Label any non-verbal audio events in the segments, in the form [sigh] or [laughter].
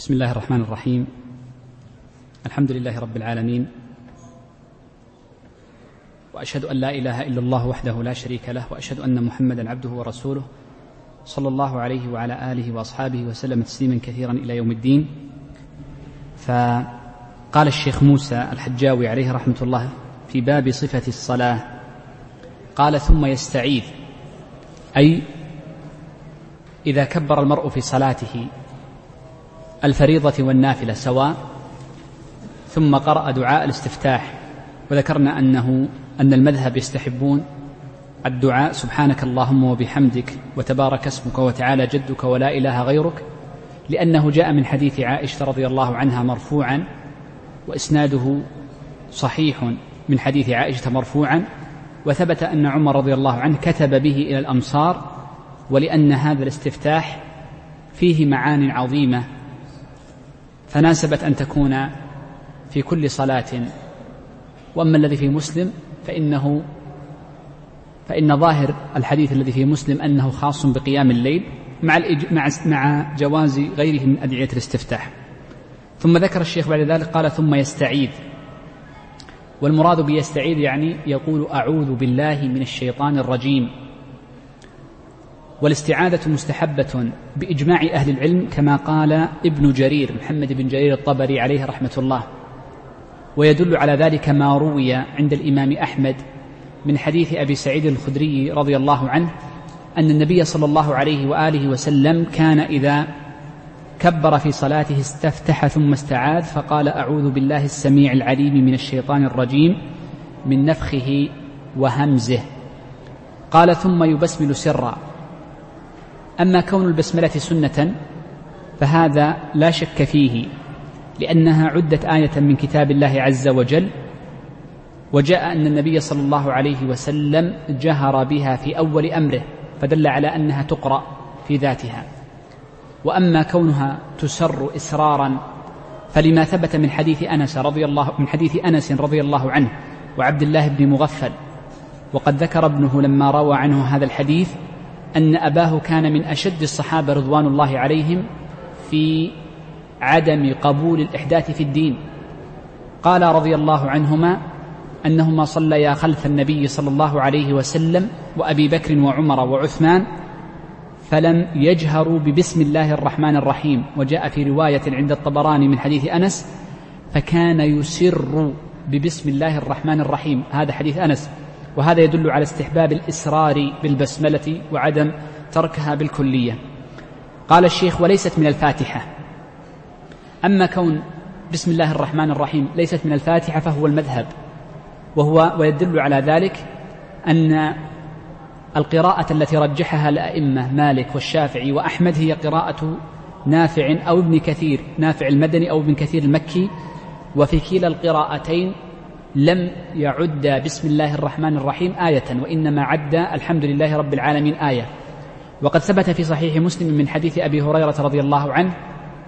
بسم الله الرحمن الرحيم. الحمد لله رب العالمين. وأشهد أن لا إله إلا الله وحده لا شريك له وأشهد أن محمدا عبده ورسوله صلى الله عليه وعلى آله وأصحابه وسلم تسليما كثيرا إلى يوم الدين. فقال الشيخ موسى الحجاوي عليه رحمة الله في باب صفة الصلاة قال ثم يستعيذ. أي إذا كبر المرء في صلاته الفريضة والنافلة سواء ثم قرأ دعاء الاستفتاح وذكرنا أنه أن المذهب يستحبون الدعاء سبحانك اللهم وبحمدك وتبارك اسمك وتعالى جدك ولا إله غيرك لأنه جاء من حديث عائشة رضي الله عنها مرفوعا وإسناده صحيح من حديث عائشة مرفوعا وثبت أن عمر رضي الله عنه كتب به إلى الأمصار ولأن هذا الاستفتاح فيه معان عظيمة فناسبت أن تكون في كل صلاة وأما الذي في مسلم فإنه فإن ظاهر الحديث الذي في مسلم أنه خاص بقيام الليل مع مع جواز غيره من أدعية الاستفتاح. ثم ذكر الشيخ بعد ذلك قال ثم يستعيذ. والمراد بيستعيذ يعني يقول أعوذ بالله من الشيطان الرجيم. والاستعاذة مستحبة بإجماع أهل العلم كما قال ابن جرير محمد بن جرير الطبري عليه رحمة الله. ويدل على ذلك ما روي عند الإمام أحمد من حديث أبي سعيد الخدري رضي الله عنه أن النبي صلى الله عليه وآله وسلم كان إذا كبر في صلاته استفتح ثم استعاذ فقال أعوذ بالله السميع العليم من الشيطان الرجيم من نفخه وهمزه قال ثم يبسمل سرا أما كون البسملة سنة فهذا لا شك فيه لأنها عدت آية من كتاب الله عز وجل وجاء أن النبي صلى الله عليه وسلم جهر بها في أول أمره فدل على أنها تقرأ في ذاتها. وأما كونها تسر إسرارا فلما ثبت من حديث أنس رضي الله من حديث أنس رضي الله عنه وعبد الله بن مغفل وقد ذكر ابنه لما روى عنه هذا الحديث أن أباه كان من أشد الصحابة رضوان الله عليهم في عدم قبول الإحداث في الدين. قال رضي الله عنهما أنهما صليا خلف النبي صلى الله عليه وسلم وأبي بكر وعمر وعثمان فلم يجهروا ببسم الله الرحمن الرحيم. وجاء في رواية عند الطبراني من حديث أنس فكان يسر ببسم الله الرحمن الرحيم. هذا حديث أنس. وهذا يدل على استحباب الإسرار بالبسملة وعدم تركها بالكلية. قال الشيخ وليست من الفاتحة. أما كون بسم الله الرحمن الرحيم ليست من الفاتحة فهو المذهب. وهو ويدل على ذلك أن القراءة التي رجحها الأئمة مالك والشافعي وأحمد هي قراءة نافع أو ابن كثير نافع المدني أو ابن كثير المكي. وفي كلا القراءتين لم يعد بسم الله الرحمن الرحيم آية وإنما عد الحمد لله رب العالمين آية. وقد ثبت في صحيح مسلم من حديث أبي هريرة رضي الله عنه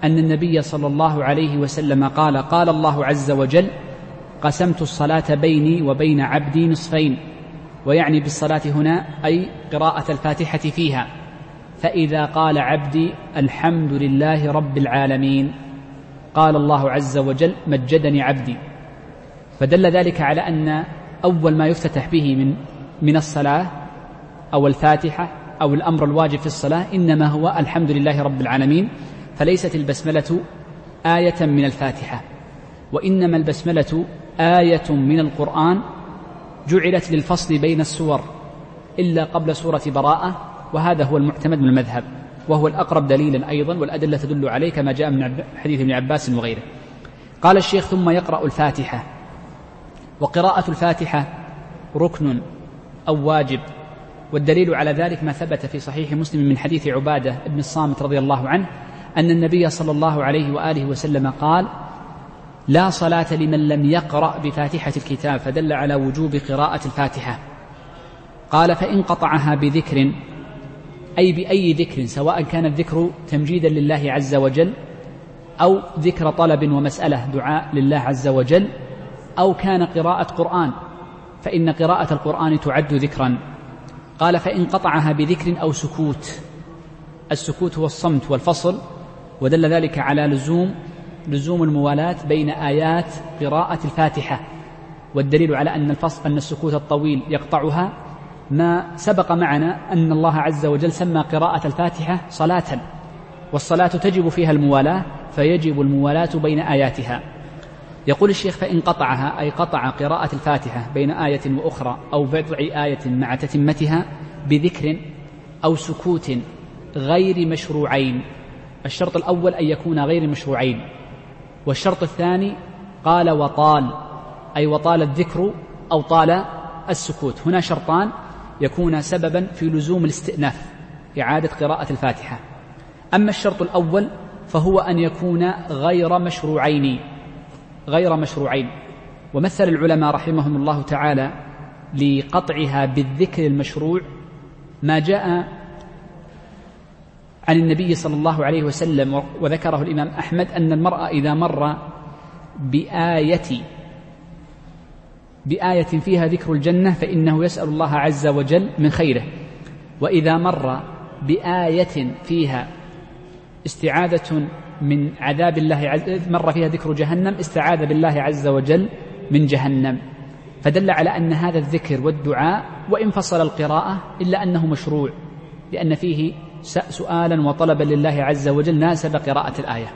أن النبي صلى الله عليه وسلم قال قال الله عز وجل قسمت الصلاة بيني وبين عبدي نصفين ويعني بالصلاة هنا أي قراءة الفاتحة فيها. فإذا قال عبدي الحمد لله رب العالمين. قال الله عز وجل مجدني عبدي. فدل ذلك على أن أول ما يفتتح به من من الصلاة أو الفاتحة أو الأمر الواجب في الصلاة إنما هو الحمد لله رب العالمين فليست البسملة آية من الفاتحة وإنما البسملة آية من القرآن جعلت للفصل بين السور إلا قبل سورة براءة وهذا هو المعتمد من المذهب وهو الأقرب دليلا أيضا والأدلة تدل عليه كما جاء من حديث ابن عباس وغيره. قال الشيخ ثم يقرأ الفاتحة وقراءة الفاتحة ركن أو واجب والدليل على ذلك ما ثبت في صحيح مسلم من حديث عبادة بن الصامت رضي الله عنه أن النبي صلى الله عليه وآله وسلم قال لا صلاة لمن لم يقرأ بفاتحة الكتاب فدل على وجوب قراءة الفاتحة. قال فإن قطعها بذكر أي بأي ذكر سواء كان الذكر تمجيدا لله عز وجل أو ذكر طلب ومسألة دعاء لله عز وجل أو كان قراءة قرآن فإن قراءة القرآن تعد ذكرا. قال فإن قطعها بذكر أو سكوت السكوت هو الصمت والفصل ودل ذلك على لزوم لزوم الموالاة بين آيات قراءة الفاتحة. والدليل على أن الفصل أن السكوت الطويل يقطعها ما سبق معنا أن الله عز وجل سمى قراءة الفاتحة صلاة والصلاة تجب فيها الموالاة فيجب الموالاة بين آياتها. يقول الشيخ فإن قطعها أي قطع قراءة الفاتحة بين آية وأخرى أو بضع آية مع تتمتها بذكر أو سكوت غير مشروعين. الشرط الأول أن يكون غير مشروعين. والشرط الثاني قال وطال أي وطال الذكر أو طال السكوت. هنا شرطان يكون سببا في لزوم الاستئناف إعادة قراءة الفاتحة. أما الشرط الأول فهو أن يكون غير مشروعين. غير مشروعين. ومثل العلماء رحمهم الله تعالى لقطعها بالذكر المشروع ما جاء عن النبي صلى الله عليه وسلم وذكره الإمام أحمد أن المرأة إذا مر بآية بآية فيها ذكر الجنة فإنه يسأل الله عز وجل من خيره. وإذا مر بآية فيها استعاذة من عذاب الله عز مر فيها ذكر جهنم استعاذ بالله عز وجل من جهنم. فدل على أن هذا الذكر والدعاء وإن فصل القراءة إلا أنه مشروع لأن فيه سؤالا وطلبا لله عز وجل ناسب قراءة الآية.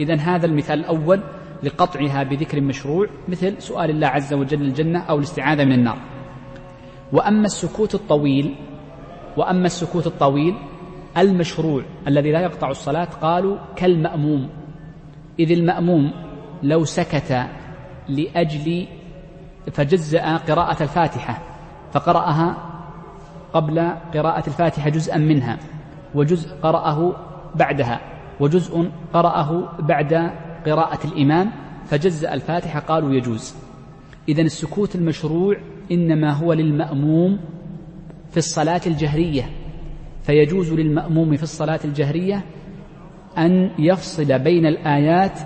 إذا هذا المثال الأول لقطعها بذكر مشروع مثل سؤال الله عز وجل الجنة أو الاستعاذة من النار. وأما السكوت الطويل وأما السكوت الطويل المشروع الذي لا يقطع الصلاة قالوا كالمأموم. إذ المأموم لو سكت لأجل فجزأ قراءة الفاتحة فقرأها قبل قراءة الفاتحة جزءا منها وجزء قرأه بعدها وجزء قرأه بعد قراءة الإمام فجزأ الفاتحة قالوا يجوز. إذا السكوت المشروع إنما هو للمأموم في الصلاة الجهرية فيجوز للمأموم في الصلاة الجهرية أن يفصل بين الآيات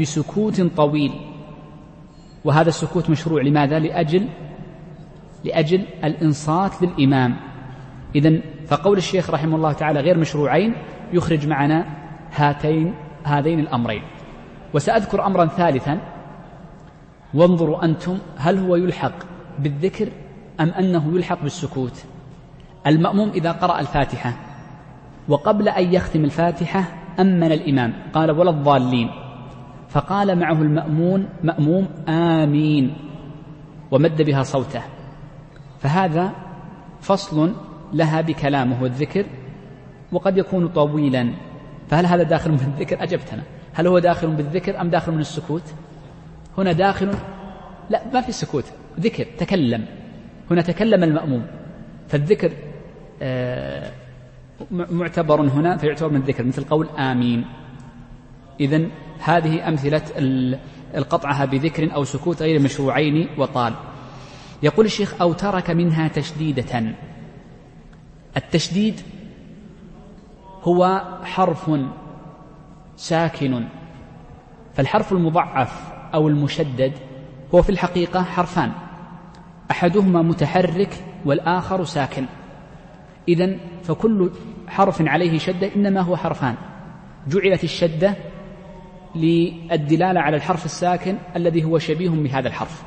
بسكوت طويل. وهذا السكوت مشروع. لماذا؟ لأجل لأجل الإنصات للإمام. إذا فقول الشيخ رحمه الله تعالى غير مشروعين يخرج معنا هاتين هذين الأمرين. وسأذكر أمرا ثالثا. وانظروا أنتم هل هو يلحق بالذكر أم أنه يلحق بالسكوت. المأموم إذا قرأ الفاتحة. وقبل أن يختم الفاتحة أمن الإمام. قال ولا الضالين. فقال معه المأمون مأموم آمين. ومد بها صوته. فهذا فصل لها بكلامه والذكر وقد يكون طويلا. فهل هذا داخل من الذكر؟ أجبتنا. هل هو داخل بالذكر أم داخل من السكوت؟ هنا داخل لا ما في سكوت. ذكر تكلم. هنا تكلم المأموم. فالذكر معتبر هنا فيعتبر من الذكر مثل قول آمين. إذا هذه أمثلة القطعها بذكر أو سكوت غير مشروعين وطال. يقول الشيخ أو ترك منها تشديدة. التشديد هو حرف ساكن. فالحرف المضعف أو المشدد هو في الحقيقة حرفان. أحدهما متحرك والآخر ساكن. إذا فكل حرف عليه شدة إنما هو حرفان. جعلت الشدة للدلالة على الحرف الساكن الذي هو شبيه بهذا الحرف.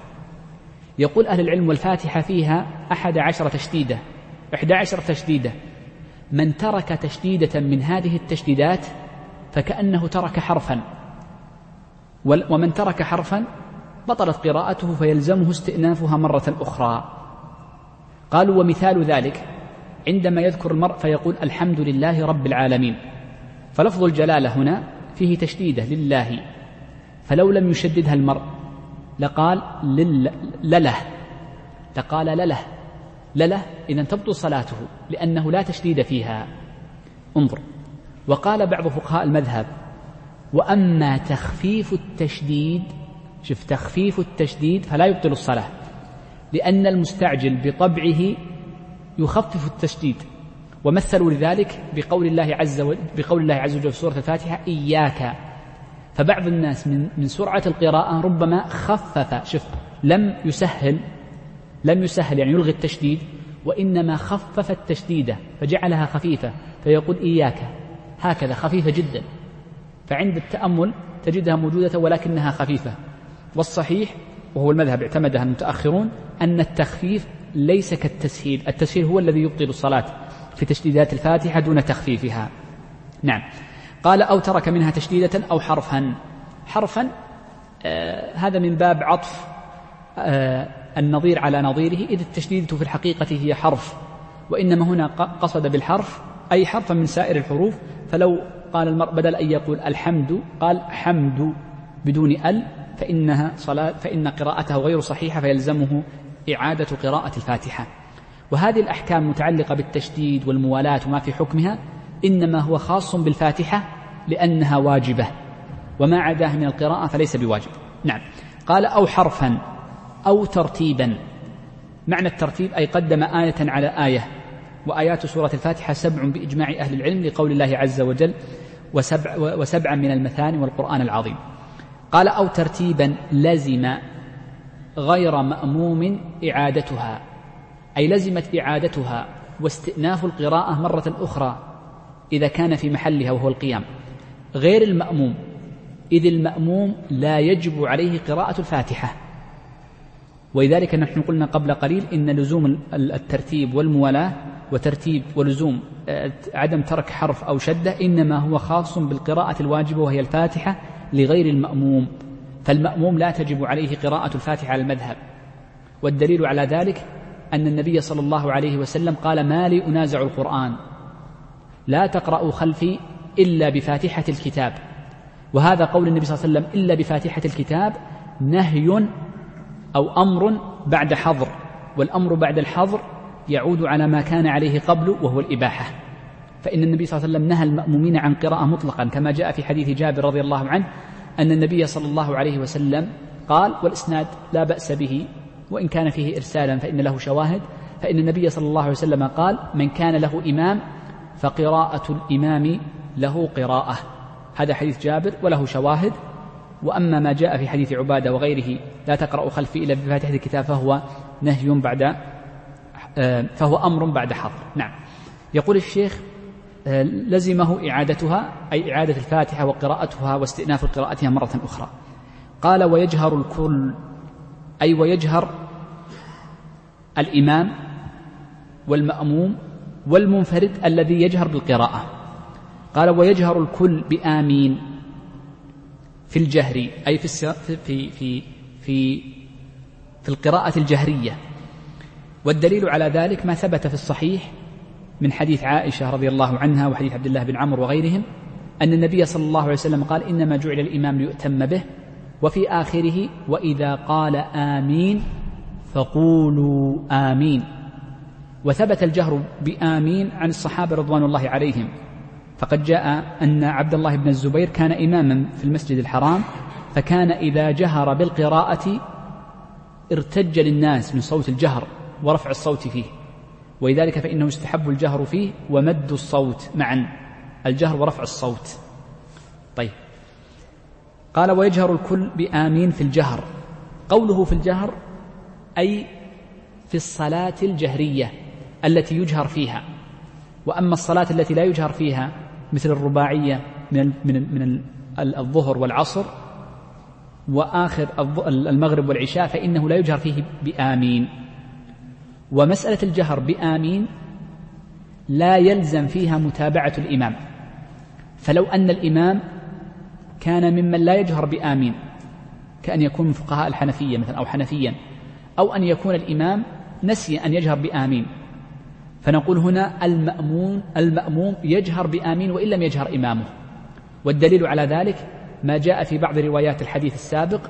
يقول أهل العلم والفاتحة فيها أحد عشر تشديدة إحدى عشر تشديدة. من ترك تشديدة من هذه التشديدات فكأنه ترك حرفا. ومن ترك حرفا بطلت قراءته فيلزمه استئنافها مرة أخرى. قالوا ومثال ذلك. عندما يذكر المرء فيقول الحمد لله رب العالمين. فلفظ الجلالة هنا فيه تشديده لله. فلو لم يشددها المرء لقال لل لله. لقال لله. لله إذا تبطل صلاته لأنه لا تشديد فيها. انظر. وقال بعض فقهاء المذهب وأما تخفيف التشديد شوف تخفيف التشديد فلا يبطل الصلاة لأن المستعجل بطبعه يخفف التشديد. ومثلوا لذلك بقول الله عز وجل بقول الله عز وجل في سورة الفاتحة إياك. فبعض الناس من من سرعة القراءة ربما خفف شوف لم يسهل لم يسهل يعني يلغي التشديد وإنما خفف التشديد فجعلها خفيفة. فيقول إياك. هكذا خفيفة جدا. فعند التأمل تجدها موجودة ولكنها خفيفة. والصحيح وهو المذهب اعتمدها المتأخرون أن التخفيف ليس كالتسهيل. التسهيل هو الذي يبطل الصلاة في تشديدات الفاتحة دون تخفيفها. نعم. قال أو ترك منها تشديدة أو حرفا. حرفا آه هذا من باب عطف آه النظير على نظيره إذ التشديدة في الحقيقة هي حرف. وإنما هنا قصد بالحرف أي حرفا من سائر الحروف. فلو قال المرء بدل أن يقول الحمد قال حمد بدون ال فإنها صلاة فإن قراءته غير صحيحة فيلزمه إعادة قراءة الفاتحة. وهذه الأحكام المتعلقة بالتشديد والموالاة وما في حكمها إنما هو خاص بالفاتحة لأنها واجبة. وما عداه من القراءة فليس بواجب. نعم. قال أو حرفا أو ترتيبا. معنى الترتيب أي قدم آية على آية. وآيات سورة الفاتحة سبع بإجماع أهل العلم لقول الله عز وجل وسبع, وسبعا من المثاني والقرآن العظيم. قال أو ترتيبا لزم غير مأموم إعادتها أي لزمت إعادتها واستئناف القراءة مرة أخرى إذا كان في محلها وهو القيام. غير المأموم إذ المأموم لا يجب عليه قراءة الفاتحة. ولذلك نحن قلنا قبل قليل إن لزوم الترتيب والموالاة وترتيب ولزوم آه، عدم ترك حرف أو شدة إنما هو خاص بالقراءة الواجبة وهي الفاتحة لغير المأموم. فالمأموم لا تجب عليه قراءة الفاتحة على المذهب. والدليل على ذلك أن النبي صلى الله عليه وسلم قال ما لي أنازع القرآن. لا تقرأوا خلفي إلا بفاتحة الكتاب. وهذا قول النبي صلى الله عليه وسلم إلا بفاتحة الكتاب نهي أو أمر بعد حظر. والأمر بعد الحظر يعود على ما كان عليه قبل وهو الإباحة. فإن النبي صلى الله عليه وسلم نهى المأمومين عن قراءة مطلقا كما جاء في حديث جابر رضي الله عنه أن النبي صلى الله عليه وسلم قال والإسناد لا بأس به وإن كان فيه إرسالا فإن له شواهد. فإن النبي صلى الله عليه وسلم قال من كان له إمام فقراءة الإمام له قراءة. هذا حديث جابر وله شواهد. وأما ما جاء في حديث عبادة وغيره لا تقرأ خلفي إلا بفاتحة الكتاب فهو نهي بعد آه، فهو أمر بعد حظر نعم. يقول الشيخ لزمه إعادتها أي إعادة الفاتحة وقراءتها واستئناف قراءتها مرة أخرى. قال ويجهر الكل أي ويجهر الإمام والمأموم والمنفرد الذي يجهر بالقراءة. قال ويجهر الكل بآمين في الجهر أي في في في في في القراءة الجهرية. والدليل على ذلك ما ثبت في الصحيح من حديث عائشة رضي الله عنها وحديث عبد الله بن عمرو وغيرهم أن النبي صلى الله عليه وسلم قال إنما جعل الإمام ليؤتم به وفي آخره وإذا قال آمين فقولوا آمين. وثبت الجهر بآمين عن الصحابة رضوان الله عليهم. فقد جاء أن عبد الله بن الزبير كان إماما في المسجد الحرام فكان إذا جهر بالقراءة ارتج للناس من صوت الجهر ورفع الصوت فيه. ولذلك فإنه يستحب الجهر فيه ومد الصوت معا الجهر ورفع الصوت. طيب. قال ويجهر الكل بآمين في الجهر. قوله في الجهر أي في الصلاة الجهرية التي يجهر فيها. وأما الصلاة التي لا يجهر فيها مثل الرباعية من من من الظهر والعصر وآخر المغرب والعشاء فإنه لا يجهر فيه بآمين. ومسألة الجهر بآمين لا يلزم فيها متابعة الإمام. فلو أن الإمام كان ممن لا يجهر بآمين كأن يكون من فقهاء الحنفية مثلا أو حنفيا أو أن يكون الإمام نسي أن يجهر بآمين. فنقول هنا المأمون المأموم يجهر بآمين وإن لم يجهر إمامه. والدليل على ذلك ما جاء في بعض روايات الحديث السابق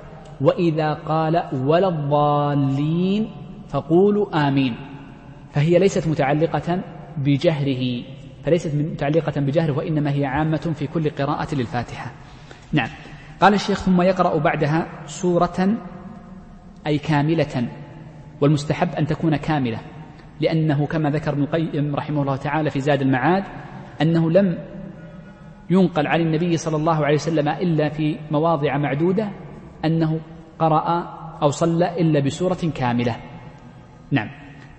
وإذا قال ولا الضالين فقولوا آمين. فهي ليست متعلقة بجهره فليست متعلقة بجهره وإنما هي عامة في كل قراءة للفاتحة. نعم. قال الشيخ ثم يقرأ بعدها سورة أي كاملة والمستحب أن تكون كاملة لأنه كما ذكر ابن القيم رحمه الله تعالى في زاد المعاد أنه لم ينقل عن النبي صلى الله عليه وسلم إلا في مواضع معدودة أنه قرأ أو صلى إلا بسورة كاملة. نعم.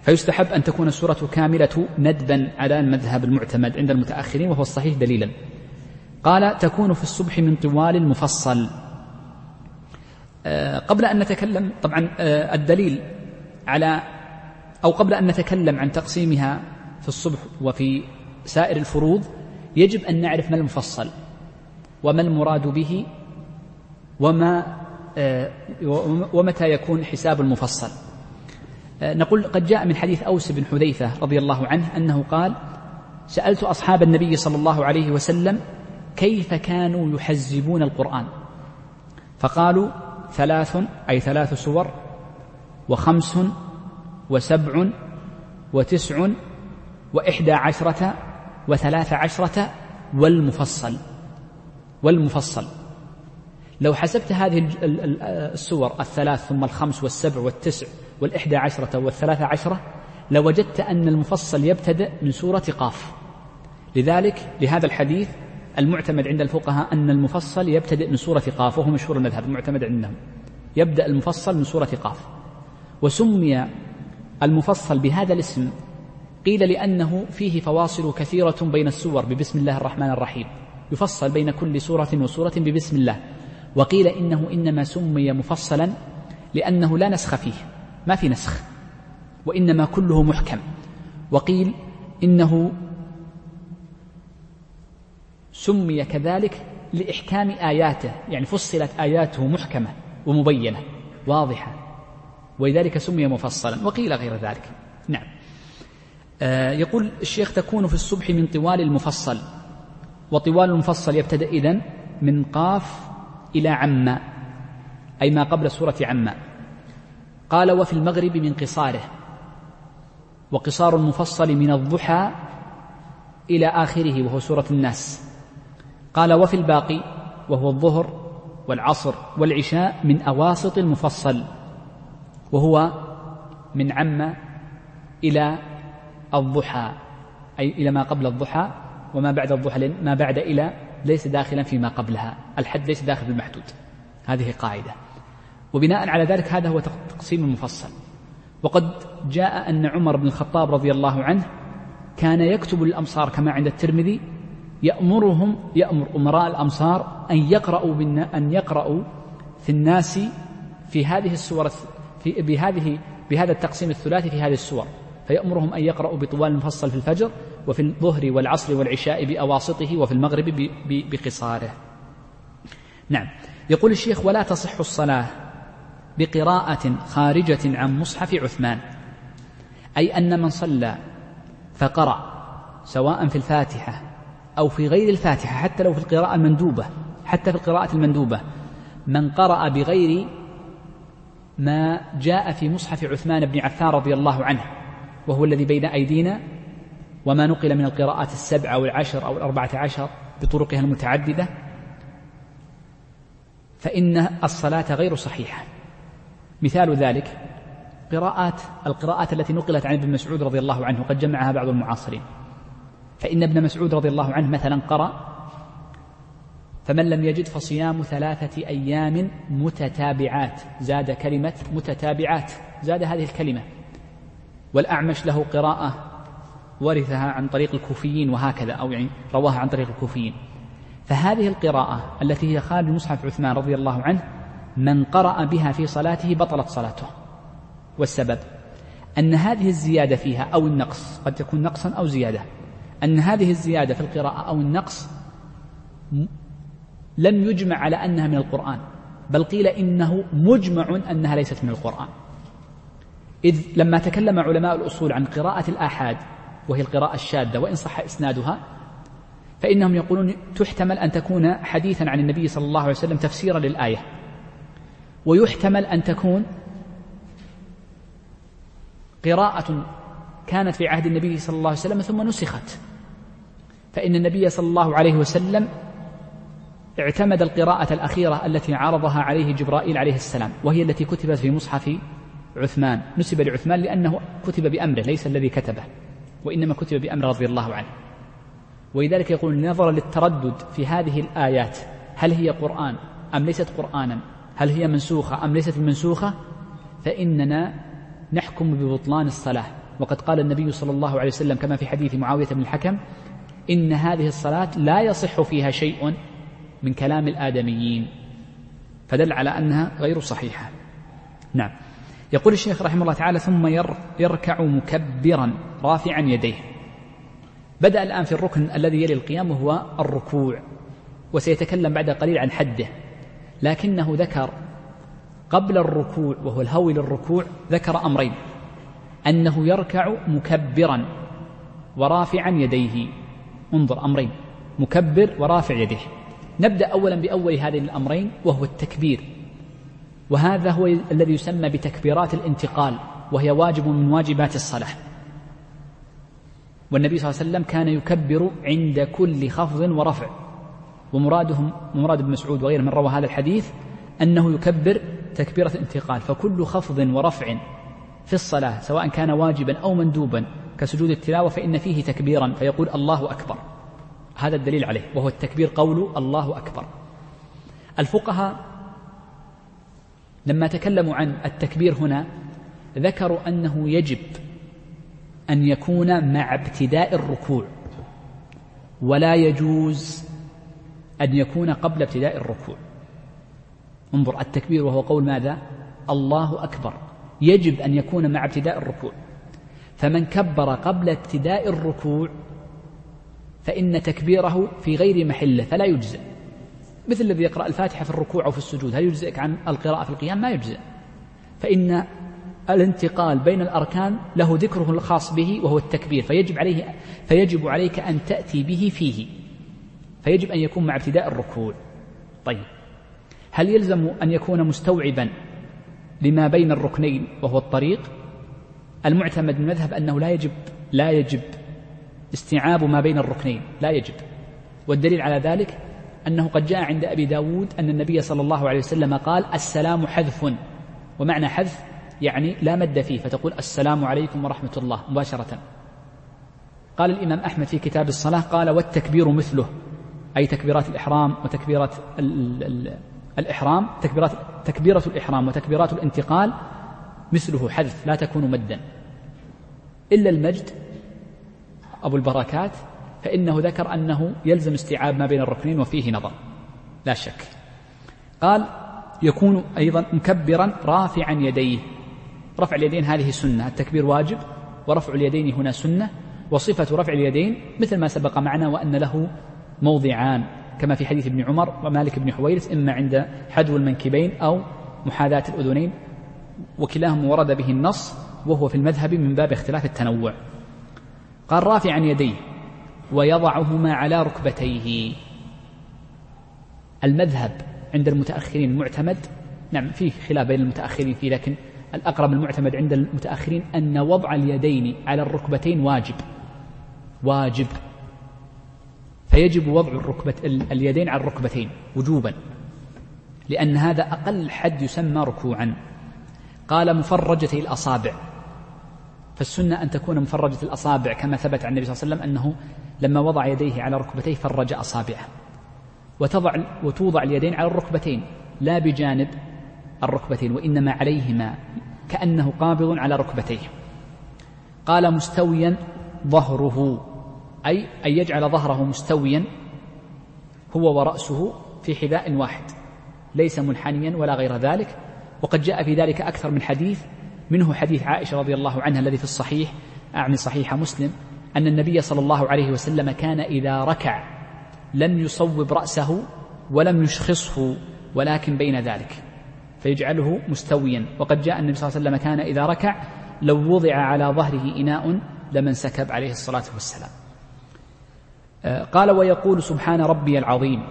فيستحب أن تكون السورة كاملة ندبا على المذهب المعتمد عند المتأخرين وهو الصحيح دليلا. قال تكون في الصبح من طوال المفصل. آه، قبل أن نتكلم طبعا آه، الدليل على أو قبل أن نتكلم عن تقسيمها في الصبح وفي سائر الفروض يجب أن نعرف ما المفصل وما المراد به وما آه، ومتى يكون حساب المفصل. نقول قد جاء من حديث أوس بن حذيفة رضي الله عنه أنه قال سألت أصحاب النبي صلى الله عليه وسلم كيف كانوا يحزبون القرآن؟ فقالوا ثلاث أي ثلاث سور وخمس وسبع وتسع وإحدى عشرة وثلاث عشرة والمفصل. والمفصل. لو حسبت هذه السور الثلاث ثم الخمس والسبع والتسع والإحدى عشرة والثلاث عشرة لوجدت أن المفصل يبتدأ من سورة قاف. لذلك لهذا الحديث المعتمد عند الفقهاء أن المفصل يبتدئ من سورة قاف وهو مشهور المذهب المعتمد عندهم. يبدأ المفصل من سورة قاف. وسمي المفصل بهذا الاسم قيل لأنه فيه فواصل كثيرة بين السور ببسم الله الرحمن الرحيم. يفصل بين كل سورة وسورة ببسم الله. وقيل إنه إنما سمي مفصلا لأنه لا نسخ فيه. ما في نسخ وإنما كله محكم. وقيل إنه سمي كذلك لإحكام آياته يعني فصلت آياته محكمة ومبينة واضحة. ولذلك سمي مفصلا وقيل غير ذلك. نعم. آه يقول الشيخ تكون في الصبح من طوال المفصل وطوال المفصل يبتدأ إذن من قاف إلى عما أي ما قبل سورة عما. قال وفي المغرب من قصاره. وقصار المفصل من الضحى إلى آخره وهو سورة الناس. قال وفي الباقي وهو الظهر والعصر والعشاء من أواسط المفصل وهو من عم إلى الضحى أي إلى ما قبل الضحى وما بعد الضحى ما بعد إلى ليس داخلا فيما قبلها. الحد ليس داخل المحدود. هذه قاعدة. وبناء على ذلك هذا هو تقسيم المفصل. وقد جاء أن عمر بن الخطاب رضي الله عنه كان يكتب الأمصار كما عند الترمذي يأمرهم يأمر أمراء الأمصار أن يقرأوا أن يقرأوا في الناس في هذه السور في بهذه بهذا التقسيم الثلاثي في هذه السور. فيأمرهم أن يقرأوا بطوال المفصل في الفجر وفي الظهر والعصر والعشاء بأواسطه وفي المغرب بقصاره. نعم. يقول الشيخ ولا تصح الصلاة بقراءة خارجة عن مصحف عثمان. أي أن من صلى فقرأ سواء في الفاتحة أو في غير الفاتحة حتى لو في القراءة المندوبة حتى في القراءة المندوبة. من قرأ بغير ما جاء في مصحف عثمان بن عفان رضي الله عنه وهو الذي بين أيدينا وما نقل من القراءات السبع أو العشر أو الأربعة عشر بطرقها المتعددة فإن الصلاة غير صحيحة. مثال ذلك قراءات القراءات التي نقلت عن ابن مسعود رضي الله عنه وقد جمعها بعض المعاصرين. فإن ابن مسعود رضي الله عنه مثلا قرأ فمن لم يجد فصيام ثلاثة أيام متتابعات. زاد كلمة متتابعات. زاد هذه الكلمة. والأعمش له قراءة ورثها عن طريق الكوفيين وهكذا أو يعني رواها عن طريق الكوفيين. فهذه القراءة التي هي خارج مصحف عثمان رضي الله عنه من قرأ بها في صلاته بطلت صلاته. والسبب أن هذه الزيادة فيها أو النقص قد تكون نقصا أو زيادة أن هذه الزيادة في القراءة أو النقص لم يجمع على أنها من القرآن بل قيل إنه مجمع أنها ليست من القرآن. إذ لما تكلم علماء الأصول عن قراءة الآحاد وهي القراءة الشاذة وإن صح إسنادها فإنهم يقولون تحتمل أن تكون حديثا عن النبي صلى الله عليه وسلم تفسيرا للآية. ويحتمل أن تكون قراءة كانت في عهد النبي صلى الله عليه وسلم ثم نسخت. فإن النبي صلى الله عليه وسلم اعتمد القراءة الأخيرة التي عرضها عليه جبرائيل عليه السلام وهي التي كتبت في مصحف عثمان. نسب لعثمان لأنه كتب بأمره ليس الذي كتبه وإنما كتب بأمر رضي الله عنه. ولذلك يقول نظرا للتردد في هذه الآيات هل هي قرآن أم ليست قرآنا؟ هل هي منسوخة أم ليست منسوخة؟ فإننا نحكم ببطلان الصلاة. وقد قال النبي صلى الله عليه وسلم كما في حديث معاوية بن الحكم إن هذه الصلاة لا يصح فيها شيء من كلام الآدميين. فدل على أنها غير صحيحة. نعم. يقول الشيخ رحمه الله تعالى ثم يركع مكبرا رافعا يديه. بدأ الآن في الركن الذي يلي القيام وهو الركوع وسيتكلم بعد قليل عن حده. لكنه ذكر قبل الركوع وهو الهوي للركوع ذكر أمرين. أنه يركع مكبرا ورافعا يديه. انظر أمرين. مكبر ورافع يديه نبدأ أولا بأول هذين الأمرين وهو التكبير. وهذا هو الذي يسمى بتكبيرات الانتقال وهي واجب من واجبات الصلاة. والنبي صلى الله عليه وسلم كان يكبر عند كل خفض ورفع. ومرادهم مراد ابن مسعود وغيره من روى هذا الحديث أنه يكبر تكبيرة الانتقال فكل خفض ورفع في الصلاة سواء كان واجبا أو مندوبا كسجود التلاوة فإن فيه تكبيرا فيقول الله أكبر. هذا الدليل عليه وهو التكبير قول الله أكبر. الفقهاء لما تكلموا عن التكبير هنا ذكروا أنه يجب أن يكون مع ابتداء الركوع ولا يجوز أن يكون قبل ابتداء الركوع. انظر التكبير وهو قول ماذا؟ الله أكبر. يجب أن يكون مع ابتداء الركوع. فمن كبر قبل ابتداء الركوع فإن تكبيره في غير محلة فلا يجزئ مثل الذي يقرأ الفاتحة في الركوع أو في السجود هل يجزئك عن القراءة في القيام؟ ما يجزئ فإن الانتقال بين الأركان له ذكره الخاص به وهو التكبير فيجب عليه فيجب عليك أن تأتي به فيه. فيجب أن يكون مع ابتداء الركوع. طيب. هل يلزم أن يكون مستوعبا لما بين الركنين وهو الطريق؟ المعتمد من المذهب أنه لا يجب لا يجب استيعاب ما بين الركنين. لا يجب. والدليل على ذلك أنه قد جاء عند أبي داود أن النبي صلى الله عليه وسلم قال السلام حذف. ومعنى حذف يعني لا مد فيه فتقول السلام عليكم ورحمة الله مباشرة. قال الإمام أحمد في كتاب الصلاة قال والتكبير مثله. أي تكبيرات الإحرام وتكبيرات الإحرام تكبيرات تكبيرة الإحرام وتكبيرات الانتقال مثله حذف لا تكون مدا. إلا المجد أبو البركات فإنه ذكر أنه يلزم استيعاب ما بين الركنين وفيه نظر. لا شك. قال يكون أيضا مكبرا رافعا يديه. رفع اليدين هذه سنة التكبير واجب ورفع اليدين هنا سنة وصفة رفع اليدين مثل ما سبق معنا وأن له موضعان كما في حديث ابن عمر ومالك بن حويرث إما عند حدو المنكبين أو محاذاة الأذنين وكلاهما ورد به النص وهو في المذهب من باب اختلاف التنوع. قال رافعا يديه ويضعهما على ركبتيه. المذهب عند المتأخرين المعتمد نعم فيه خلاف بين المتأخرين فيه لكن الأقرب المعتمد عند المتأخرين أن وضع اليدين على الركبتين واجب. واجب. فيجب وضع الركبة اليدين على الركبتين وجوبا لأن هذا أقل حد يسمى ركوعا. قال مفرجتي الأصابع. فالسنة أن تكون مفرجة الأصابع كما ثبت عن النبي صلى الله عليه وسلم أنه لما وضع يديه على ركبتيه فرج أصابعه. وتضع وتوضع اليدين على الركبتين لا بجانب الركبتين وإنما عليهما كأنه قابض على ركبتيه. قال مستويا ظهره. أي أن يجعل ظهره مستويا هو ورأسه في حذاء واحد ليس منحنيا ولا غير ذلك. وقد جاء في ذلك أكثر من حديث منه حديث عائشة رضي الله عنها الذي في الصحيح أعني صحيح مسلم أن النبي صلى الله عليه وسلم كان إذا ركع لم يصوب رأسه ولم يشخصه ولكن بين ذلك فيجعله مستويا. وقد جاء النبي صلى الله عليه وسلم كان إذا ركع لو وضع على ظهره إناء لمن سكب عليه الصلاة والسلام. قال ويقول سبحان ربي العظيم.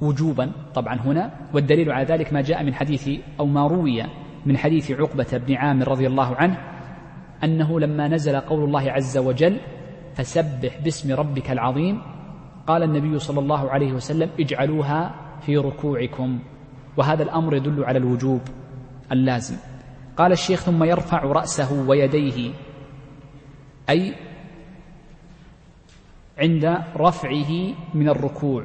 وجوبا طبعا هنا والدليل على ذلك ما جاء من حديث أو ما روي من حديث عقبة بن عامر رضي الله عنه أنه لما نزل قول الله عز وجل فسبح باسم ربك العظيم قال النبي صلى الله عليه وسلم اجعلوها في ركوعكم. وهذا الأمر يدل على الوجوب اللازم. قال الشيخ ثم يرفع رأسه ويديه أي عند رفعه من الركوع.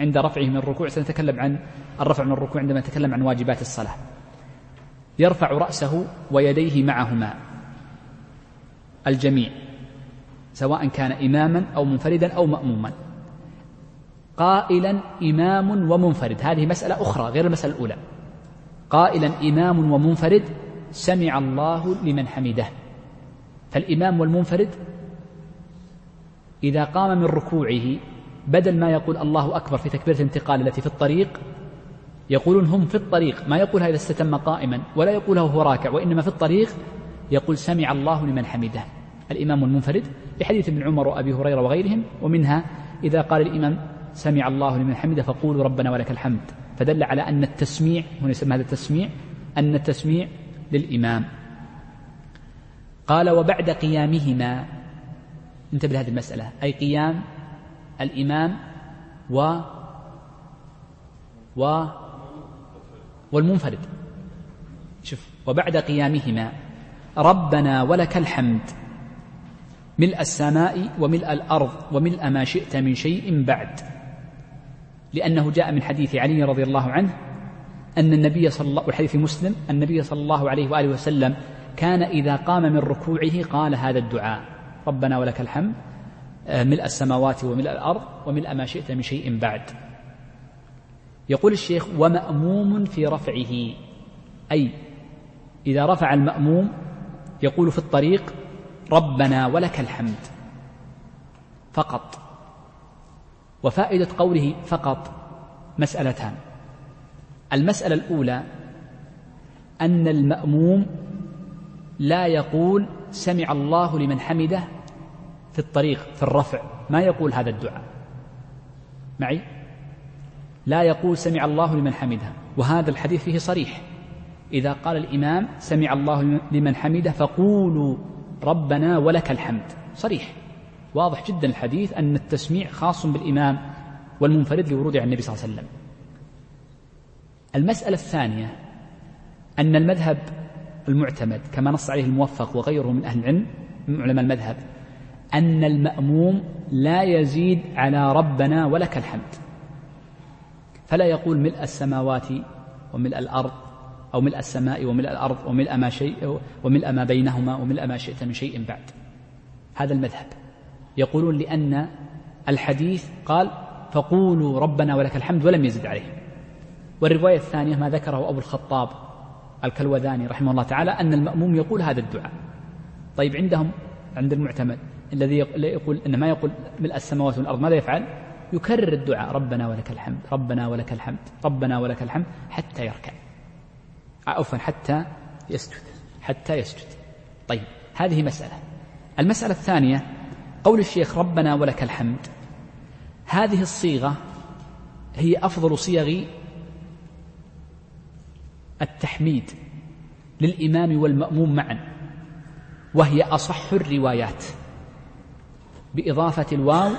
عند رفعه من الركوع. سنتكلم عن الرفع من الركوع عندما نتكلم عن واجبات الصلاة. يرفع رأسه ويديه معهما الجميع سواء كان إماما أو منفردا أو مأموما. قائلا إمام ومنفرد. هذه مسألة أخرى غير المسألة الأولى. قائلا إمام ومنفرد سمع الله لمن حمده. فالإمام والمنفرد إذا قام من ركوعه بدل ما يقول الله أكبر في تكبيرة الانتقال التي في الطريق يقولون هم في الطريق ما يقولها إذا استتم قائما ولا يقولها وهو راكع وإنما في الطريق يقول سمع الله لمن حمده. الإمام المنفرد بحديث ابن عمر وأبي هريرة وغيرهم ومنها إذا قال الإمام سمع الله لمن حمده فقولوا ربنا ولك الحمد. فدل على أن التسميع هنا يسمى هذا التسميع أن التسميع للإمام. قال وبعد قيامهما انتبه لهذه المسألة. أي قيام الإمام و و والمنفرد. شوف وبعد قيامهما ربنا ولك الحمد ملء السماء وملء الأرض وملء ما شئت من شيء بعد. لأنه جاء من حديث علي رضي الله عنه أن النبي صلى الله والحديث مسلم النبي صلى الله عليه وآله وسلم كان إذا قام من ركوعه قال هذا الدعاء. ربنا ولك الحمد آه، ملء السماوات وملء الأرض وملء ما شئت من شيء بعد. يقول الشيخ ومأموم في رفعه. أي إذا رفع المأموم يقول في الطريق ربنا ولك الحمد. فقط. وفائدة قوله فقط مسألتان. المسألة الأولى أن المأموم لا يقول سمع الله لمن حمده في الطريق في الرفع. ما يقول هذا الدعاء؟ معي؟ لا يقول سمع الله لمن حمده. وهذا الحديث فيه صريح. إذا قال الإمام سمع الله لمن حمده فقولوا ربنا ولك الحمد. صريح. واضح جدا الحديث أن التسميع خاص بالإمام والمنفرد لورود عن النبي صلى الله عليه وسلم. المسألة الثانية أن المذهب المعتمد كما نص عليه الموفق وغيره من أهل العلم من علماء المذهب أن المأموم لا يزيد على ربنا ولك الحمد. فلا يقول ملء السماوات وملء الأرض أو ملء السماء وملء الأرض وملء ما شيء وملء ما بينهما وملء ما شئت من شيء بعد. هذا المذهب. يقولون لأن الحديث قال فقولوا ربنا ولك الحمد ولم يزد عليه والرواية الثانية ما ذكره أبو الخطاب الكلوذاني رحمه الله تعالى أن المأموم يقول هذا الدعاء. طيب عندهم عند المعتمد الذي يقول إن ما يقول ملء السماوات والأرض. ماذا يفعل؟ يكرر الدعاء. ربنا ولك الحمد ربنا ولك الحمد ربنا ولك الحمد حتى يركع. عفوا حتى يسجد حتى يسجد. طيب هذه مسألة. المسألة الثانية قول الشيخ ربنا ولك الحمد. هذه الصيغة هي أفضل صيغ التحميد للإمام والمأموم معا وهي أصح الروايات. بإضافة الواو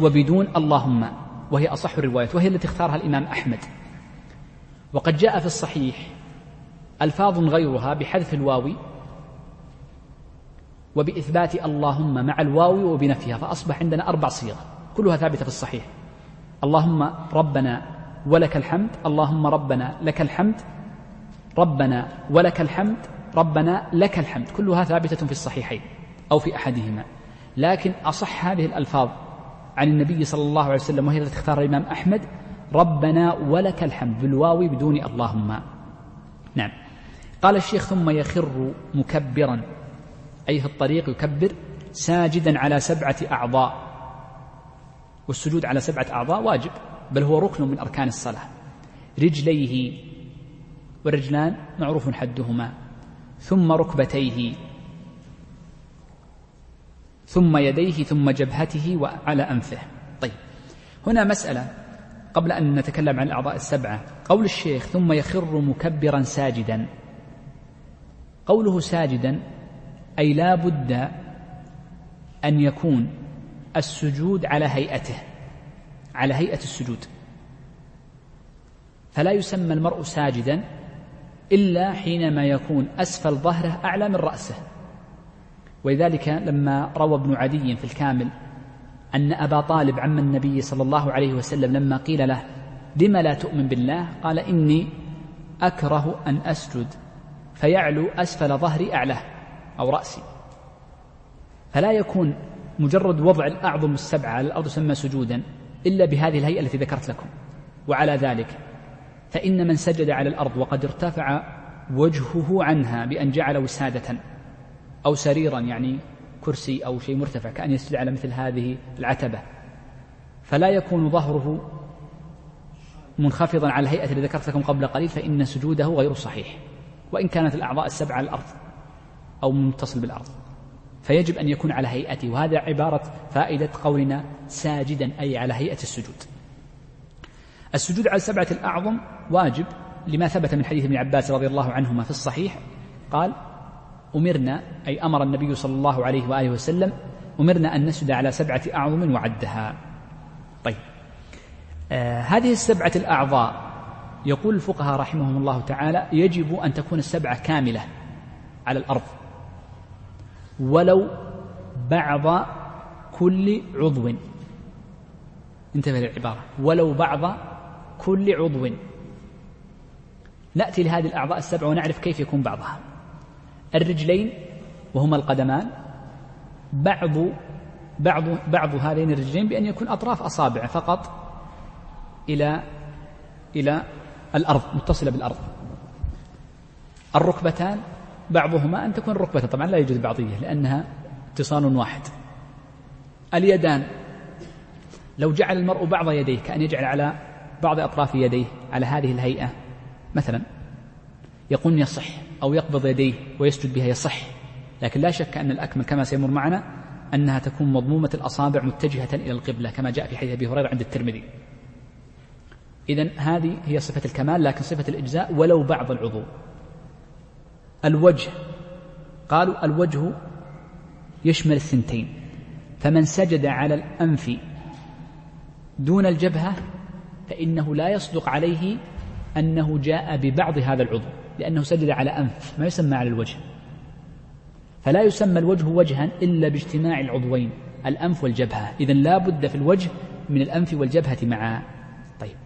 وبدون اللهم وهي أصح الروايات وهي التي اختارها الإمام أحمد. وقد جاء في الصحيح ألفاظ غيرها بحذف الواو وبإثبات اللهم مع الواو وبنفيها فأصبح عندنا أربع صيغ كلها ثابتة في الصحيح. اللهم ربنا ولك الحمد اللهم ربنا لك الحمد ربنا ولك الحمد ربنا لك الحمد كلها ثابتة في الصحيحين أو في أحدهما. لكن أصح هذه الألفاظ عن النبي صلى الله عليه وسلم وهي التي اختارها الإمام أحمد ربنا ولك الحمد بالواو بدون اللهم. نعم. قال الشيخ ثم يخر مكبرا أي في الطريق يكبر ساجدا على سبعة أعضاء. والسجود على سبعة أعضاء واجب بل هو ركن من أركان الصلاة. رجليه والرجلان معروف حدهما. ثم ركبتيه ثم يديه ثم جبهته وعلى أنفه. طيب هنا مسألة قبل أن نتكلم عن الأعضاء السبعة. قول الشيخ ثم يخر مكبرا ساجدا. قوله ساجدا أي لا بد أن يكون السجود على هيئته على هيئة السجود. فلا يسمى المرء ساجدا إلا حينما يكون أسفل ظهره أعلى من رأسه. ولذلك لما روى ابن عدي في الكامل أن أبا طالب عم النبي صلى الله عليه وسلم لما قيل له لم لا تؤمن بالله؟ قال إني أكره أن أسجد فيعلو أسفل ظهري أعلاه أو رأسي. فلا يكون مجرد وضع الأعظم السبعة على الأرض يسمى سجودا إلا بهذه الهيئة التي ذكرت لكم. وعلى ذلك فإن من سجد على الأرض وقد ارتفع وجهه عنها بأن جعل وسادة أو سريرا يعني كرسي أو شيء مرتفع كأن يسجد على مثل هذه العتبة. فلا يكون ظهره منخفضا على الهيئة التي ذكرت لكم قبل قليل فإن سجوده غير صحيح. وإن كانت الأعضاء السبعة على الأرض أو متصل بالأرض فيجب أن يكون على هيئته. وهذا عبارة فائدة قولنا ساجدا أي على هيئة السجود. السجود على السبعة الأعظم واجب لما ثبت من حديث ابن عباس رضي الله عنهما في الصحيح قال أمرنا أي أمر النبي صلى الله عليه وآله وسلم أمرنا أن نسجد على سبعة أعظم وعدها. طيب. آه هذه السبعة الأعضاء يقول الفقهاء رحمهم الله تعالى يجب أن تكون السبعة كاملة على الأرض. ولو بعض كل عضو. انتبه للعبارة. ولو بعض كل عضو. نأتي لهذه الأعضاء السبعة ونعرف كيف يكون بعضها. الرجلين وهما القدمان. بعض بعض بعض هذين الرجلين بأن يكون أطراف أصابع فقط إلى إلى الأرض متصلة بالأرض. الركبتان بعضهما أن تكون الركبة طبعا لا يوجد بعضية لأنها اتصال واحد. اليدان لو جعل المرء بعض يديه كأن يجعل على بعض أطراف يديه على هذه الهيئة مثلا. يقول يصح أو يقبض يديه ويسجد بها يصح. لكن لا شك أن الأكمل كما سيمر معنا أنها تكون مضمومة الأصابع متجهة إلى القبلة كما جاء في حديث أبي هريرة عند الترمذي. إذا هذه هي صفة الكمال لكن صفة الإجزاء ولو بعض العضو. الوجه قالوا الوجه يشمل الثنتين. فمن سجد على الأنف دون الجبهة فإنه لا يصدق عليه أنه جاء ببعض هذا العضو. لأنه سجد على أنف ما يسمى على الوجه. فلا يسمى الوجه وجها إلا باجتماع العضوين الأنف والجبهة. إذا لا بد في الوجه من الأنف والجبهة معا. طيب.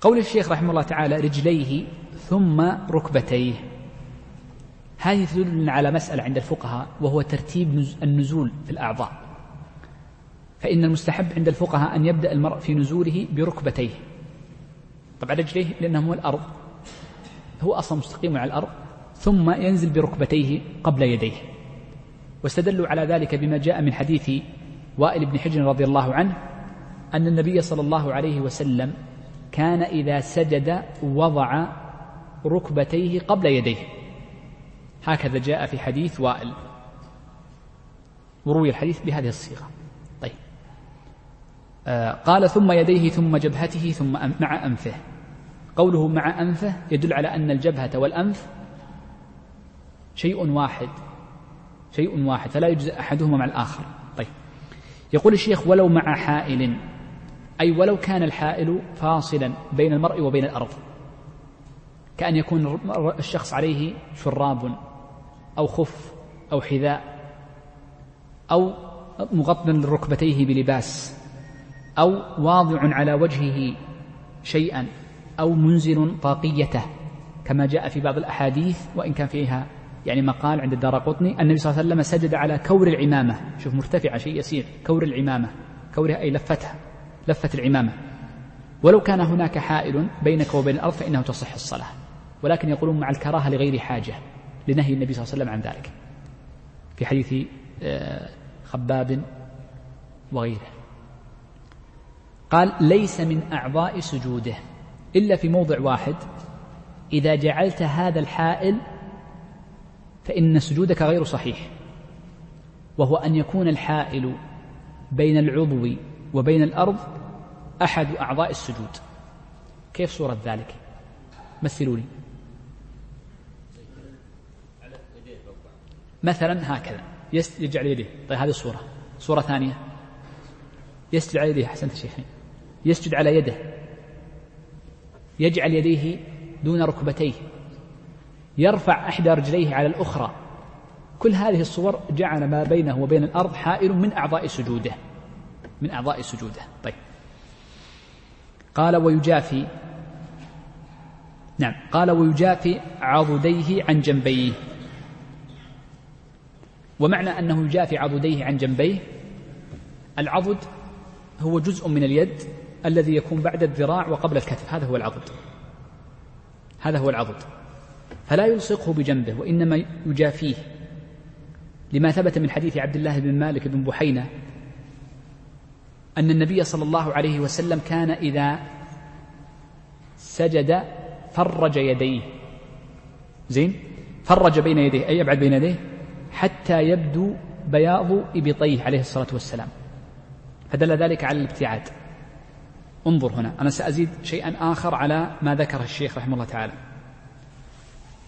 قول الشيخ رحمه الله تعالى رجليه ثم ركبتيه. هذه تدلنا على مسألة عند الفقهاء وهو ترتيب النزول في الأعضاء. فإن المستحب عند الفقهاء أن يبدأ المرء في نزوله بركبتيه. طبعا رجليه لأنه هو الأرض. هو أصلا مستقيم على الأرض ثم ينزل بركبتيه قبل يديه. واستدلوا على ذلك بما جاء من حديث وائل بن حجر رضي الله عنه أن النبي صلى الله عليه وسلم كان إذا سجد وضع ركبتيه قبل يديه. هكذا جاء في حديث وائل. وروي الحديث بهذه الصيغة. طيب. آه قال ثم يديه ثم جبهته ثم مع أنفه. قوله مع أنفه يدل على أن الجبهة والأنف شيء واحد شيء واحد فلا يجزئ أحدهما مع الآخر. طيب. يقول الشيخ ولو مع حائل أي ولو كان الحائل فاصلا بين المرء وبين الأرض كأن يكون الشخص عليه شراب أو خف أو حذاء أو مغطى ركبتيه بلباس أو واضع على وجهه شيئا. أو منزل طاقيته كما جاء في بعض الأحاديث وإن كان فيها يعني مقال عند الدار قطني النبي صلى الله عليه وسلم سجد على كور العمامة. شوف مرتفعة شيء يسير كور العمامة. كورها أي لفتها لفة العمامة. ولو كان هناك حائل بينك وبين الأرض فإنه تصح الصلاة. ولكن يقولون مع الكراهة لغير حاجة لنهي النبي صلى الله عليه وسلم عن ذلك. في حديث آه، خباب وغيره. قال ليس من أعضاء سجوده. إلا في موضع واحد. إذا جعلت هذا الحائل فإن سجودك غير صحيح. وهو أن يكون الحائل بين العضو وبين الأرض أحد أعضاء السجود. كيف صورة ذلك؟ مثلوا لي مثلا هكذا. يجعل يديه طيب هذه الصورة. صورة ثانية. يسجد على يديه أحسنت شيخين يسجد على يده. يجعل يديه دون ركبتيه يرفع إحدى رجليه على الأخرى. كل هذه الصور جعل ما بينه وبين الأرض حائل من أعضاء سجوده من أعضاء سجوده. طيب. قال ويجافي نعم قال ويجافي عضديه عن جنبيه. ومعنى أنه يجافي عضديه عن جنبيه العضد هو جزء من اليد الذي يكون بعد الذراع وقبل الكتف. هذا هو العضد. هذا هو العضد. فلا يلصقه بجنبه وإنما يجافيه. لما ثبت من حديث عبد الله بن مالك بن بحينة أن النبي صلى الله عليه وسلم كان إذا سجد فرج يديه. زين؟ فرج بين يديه أي يبعد بين يديه؟ حتى يبدو بياض إبطيه عليه الصلاة والسلام. فدل ذلك على الابتعاد. انظر هنا. أنا سأزيد شيئا آخر على ما ذكره الشيخ رحمه الله تعالى.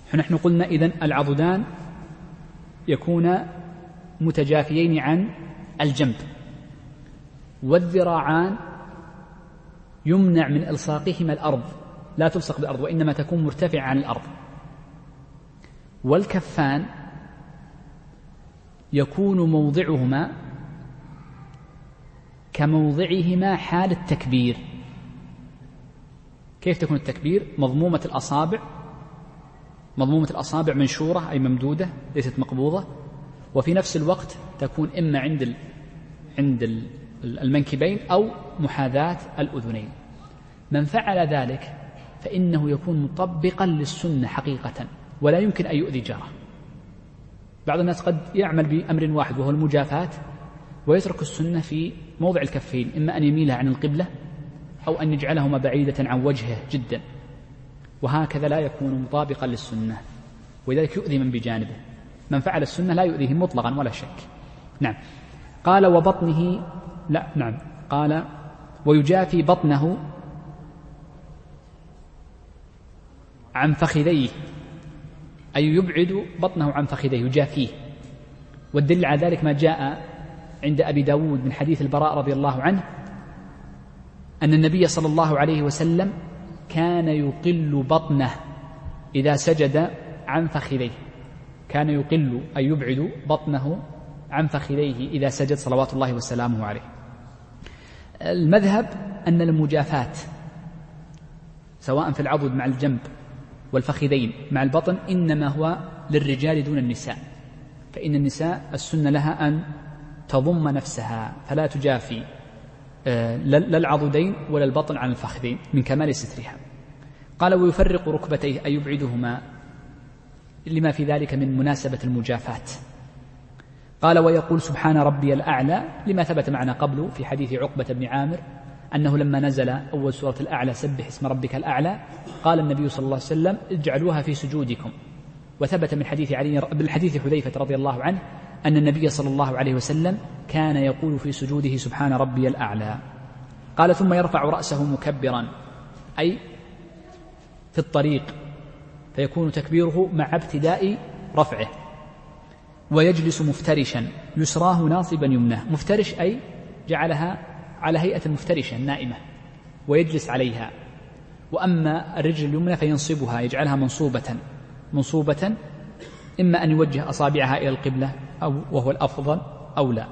فنحن قلنا إذن العضدان يكون متجافيين عن الجنب. والذراعان يمنع من إلصاقهما الأرض. لا تلصق بالأرض وإنما تكون مرتفعة عن الأرض. والكفان يكون موضعهما كموضعهما حال التكبير. كيف تكون التكبير؟ مضمومة الأصابع مضمومة الأصابع منشورة أي ممدودة ليست مقبوضة. وفي نفس الوقت تكون إما عند. عند المنكبين أو محاذاة الأذنين. من فعل ذلك فإنه يكون مطبقا للسنة حقيقة ولا يمكن أن يؤذي جاره. بعض الناس قد يعمل بأمر واحد وهو المجافاة ويترك السنة في موضع الكفين إما أن يميلها عن القبلة أو أن يجعلهما بعيدة عن وجهه جدا. وهكذا لا يكون مطابقا للسنة. ولذلك يؤذي من بجانبه. من فعل السنة لا يؤذيه مطلقا ولا شك. نعم. قال وبطنه لا نعم. قال ويجافي بطنه عن فخذيه. أي يبعد بطنه عن فخذيه يجافيه. والدليل على ذلك ما جاء عند أبي داود من حديث البراء رضي الله عنه أن النبي صلى الله عليه وسلم كان يقل بطنه إذا سجد عن فخذيه. كان يقل أي يبعد بطنه عن فخذيه إذا سجد صلوات الله وسلامه عليه. المذهب أن المجافاة سواء في العضد مع الجنب والفخذين مع البطن إنما هو للرجال دون النساء. فإن النساء السنة لها أن تضم نفسها فلا تجافي آه، لا العضدين ولا البطن عن الفخذين من كمال سترها. قال ويفرق ركبتيه أي يبعدهما لما في ذلك من مناسبة المجافاة قال ويقول سبحان ربي الأعلى لما ثبت معنا قبل في حديث عقبة بن عامر أنه لما نزل أول سورة الأعلى سبح اسم ربك الأعلى قال النبي صلى الله عليه وسلم اجعلوها في سجودكم. وثبت من حديث علي من حديث حذيفة رضي الله عنه أن النبي صلى الله عليه وسلم كان يقول في سجوده سبحان ربي الأعلى. قال ثم يرفع رأسه مكبرا أي في الطريق فيكون تكبيره مع ابتداء رفعه. ويجلس مفترشا يسراه ناصبا يمناه. مفترش أي جعلها على هيئة مفترشة نائمة ويجلس عليها. وأما الرجل اليمنى فينصبها يجعلها منصوبة منصوبة إما أن يوجه أصابعها إلى القبلة أو وهو الأفضل أو لا.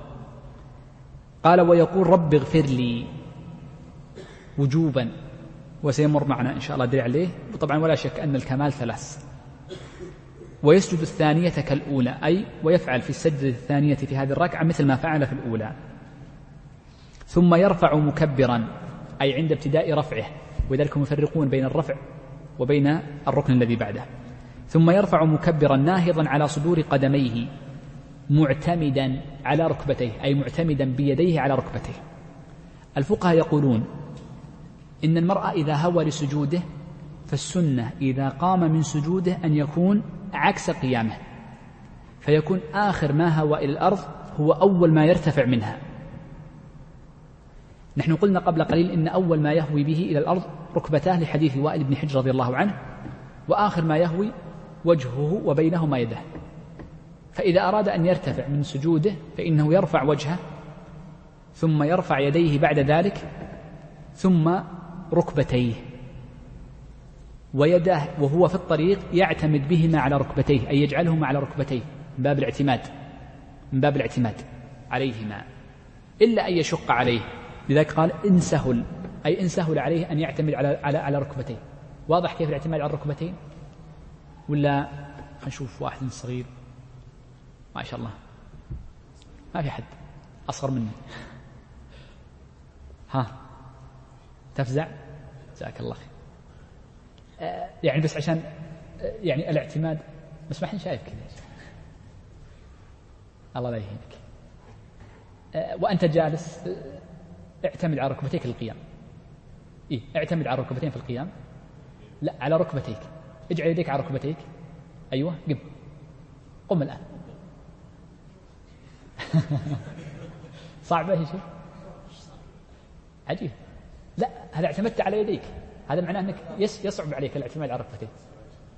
قال ويقول رب اغفر لي وجوبا. وسيمر معنا إن شاء الله دليل عليه. وطبعا ولا شك أن الكمال ثلاث. ويسجد الثانية كالأولى أي ويفعل في السجدة الثانية في هذه الركعة مثل ما فعل في الأولى. ثم يرفع مكبرا أي عند ابتداء رفعه. ولذلك يفرقون بين الرفع وبين الركن الذي بعده. ثم يرفع مكبرا ناهضا على صدور قدميه. معتمدا على ركبتيه أي معتمدا بيديه على ركبتيه. الفقهاء يقولون إن المرأة إذا هوى لسجوده فالسنة إذا قام من سجوده أن يكون عكس قيامه. فيكون آخر ما هوى إلى الأرض هو أول ما يرتفع منها. نحن قلنا قبل قليل إن أول ما يهوي به إلى الأرض ركبتاه لحديث وائل بن حجر رضي الله عنه وآخر ما يهوي وجهه وبينهما يده. فإذا أراد أن يرتفع من سجوده فإنه يرفع وجهه ثم يرفع يديه بعد ذلك ثم ركبتيه. ويداه وهو في الطريق يعتمد بهما على ركبتيه أي يجعلهما على ركبتيه من باب الاعتماد من باب الاعتماد عليهما إلا أن يشق عليه. لذلك قال إن سهل أي إن سهل عليه أن يعتمد على على على ركبتيه. واضح كيف الاعتماد على الركبتين؟ ولا نشوف واحد صغير؟ ما شاء الله. ما في حد. أصغر مني. ها. تفزع؟ جزاك الله خير. آه، يعني بس عشان آه، يعني الاعتماد. بس ما حد شايف كذا الله لا يهينك. آه، وأنت جالس اعتمد على ركبتيك للقيام. إيه اعتمد على الركبتين في القيام. لا على ركبتيك. اجعل يديك على ركبتيك. أيوة قم. قم الآن. [laughs] صعبة هي شيء عجيب. لا هذا اعتمدت على يديك. هذا معناه إنك يصعب عليك الاعتماد على ركبتين.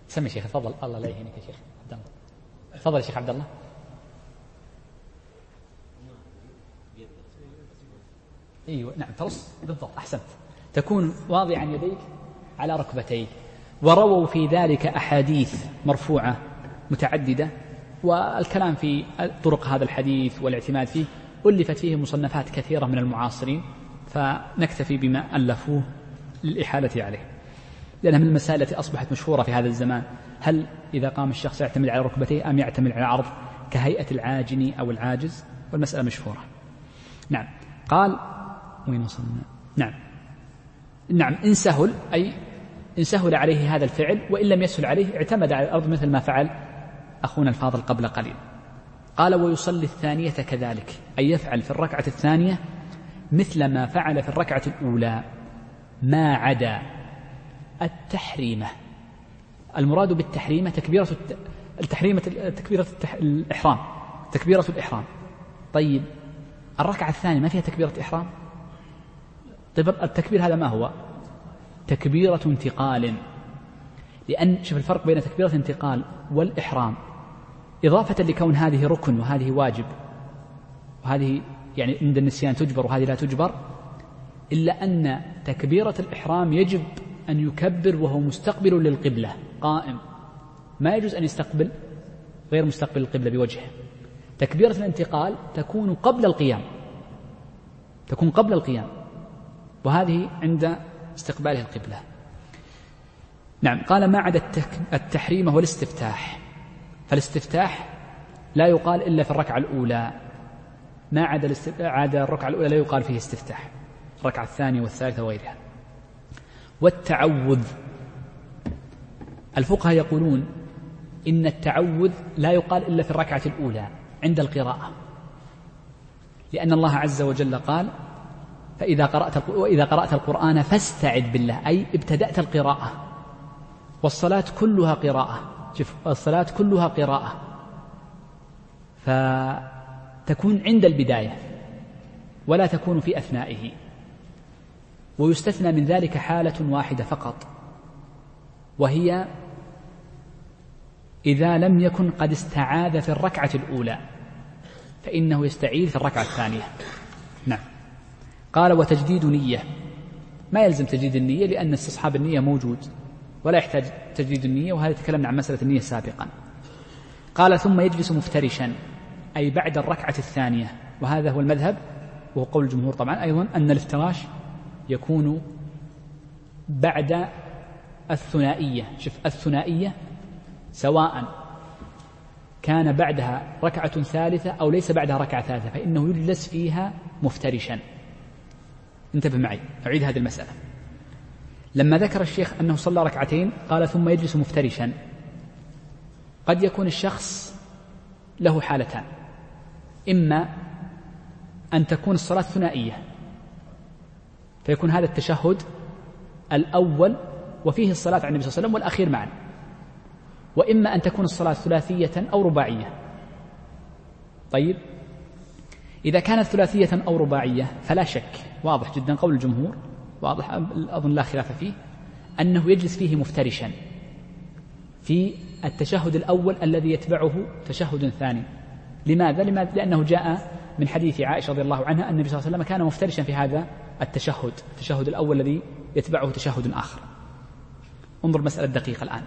سمي شيخ تفضل. الله لا يهينك يا شيخ. عبد الله. تفضل يا شيخ عبد الله. أيوه نعم ترص. بالضبط أحسنت. تكون واضعا يديك على ركبتيك. ورووا في ذلك أحاديث مرفوعة متعددة. والكلام في طرق هذا الحديث والاعتماد فيه ألفت فيه مصنفات كثيرة من المعاصرين فنكتفي بما ألفوه للإحالة عليه. لأنها من المسائل التي أصبحت مشهورة في هذا الزمان هل إذا قام الشخص يعتمد على ركبتيه أم يعتمد على عرض كهيئة العاجن أو العاجز؟ والمسألة مشهورة. نعم. قال وين وصلنا؟ نعم. نعم. إن سهل أي إن سهل عليه هذا الفعل وإن لم يسهل عليه اعتمد على الأرض مثل ما فعل أخونا الفاضل قبل قليل. قال ويصلي الثانية كذلك. أي يفعل في الركعة الثانية مثل ما فعل في الركعة الأولى. ما عدا التحريمة. المراد بالتحريمة تكبيرة التحريمة تكبيرة الإحرام. تكبيرة الإحرام. طيب الركعة الثانية ما فيها تكبيرة إحرام؟ طيب التكبير هذا ما هو؟ تكبيرة انتقال. لأن شوف الفرق بين تكبيرة الانتقال والإحرام. إضافة لكون هذه ركن وهذه واجب وهذه يعني عند النسيان تجبر وهذه لا تجبر إلا أن تكبيرة الإحرام يجب أن يكبر وهو مستقبل للقبلة قائم. ما يجوز أن يستقبل غير مستقبل القبلة بوجهه. تكبيرة الانتقال تكون قبل القيام. تكون قبل القيام. وهذه عند استقباله القبلة. نعم قال ما عدا التحريم هو الاستفتاح فالاستفتاح لا يقال إلا في الركعة الأولى. ما عدا عدا الركعة الأولى لا يقال فيه استفتاح. الركعة الثانية والثالثة وغيرها. والتعوذ. الفقهاء يقولون إن التعوذ لا يقال إلا في الركعة الأولى عند القراءة. لأن الله عز وجل قال فإذا قرأت وإذا قرأت القرآن فاستعذ بالله. أي ابتدأت القراءة. والصلاة كلها قراءة. شوف الصلاة كلها قراءة. فتكون عند البداية ولا تكون في أثنائه. ويستثنى من ذلك حالة واحدة فقط وهي إذا لم يكن قد استعاذ في الركعة الأولى فإنه يستعيذ في الركعة الثانية. نعم. قال وتجديد نية. ما يلزم تجديد النية لأن استصحاب النية موجود. ولا يحتاج تجديد النية وهذا تكلمنا عن مسألة النية سابقا. قال ثم يجلس مفترشا أي بعد الركعة الثانية. وهذا هو المذهب وهو قول الجمهور طبعا أيضا أن الافتراش يكون بعد الثنائية. شوف الثنائية سواء كان بعدها ركعة ثالثة أو ليس بعدها ركعة ثالثة فإنه يجلس فيها مفترشا. انتبه معي أعيد هذه المسألة. لما ذكر الشيخ أنه صلى ركعتين قال ثم يجلس مفترشا. قد يكون الشخص له حالتان. إما أن تكون الصلاة ثنائية فيكون هذا التشهد الأول وفيه الصلاة على النبي صلى الله عليه وسلم والأخير معا. وإما أن تكون الصلاة ثلاثية أو رباعية. طيب إذا كانت ثلاثية أو رباعية فلا شك واضح جدا قول الجمهور واضح أظن لا خلاف فيه أنه يجلس فيه مفترشا في التشهد الأول الذي يتبعه تشهد ثاني. لماذا؟ لماذا؟ لأنه جاء من حديث عائشة رضي الله عنها أن النبي صلى الله عليه وسلم كان مفترشا في هذا التشهد التشهد الأول الذي يتبعه تشهد آخر. انظر مسألة دقيقة الآن.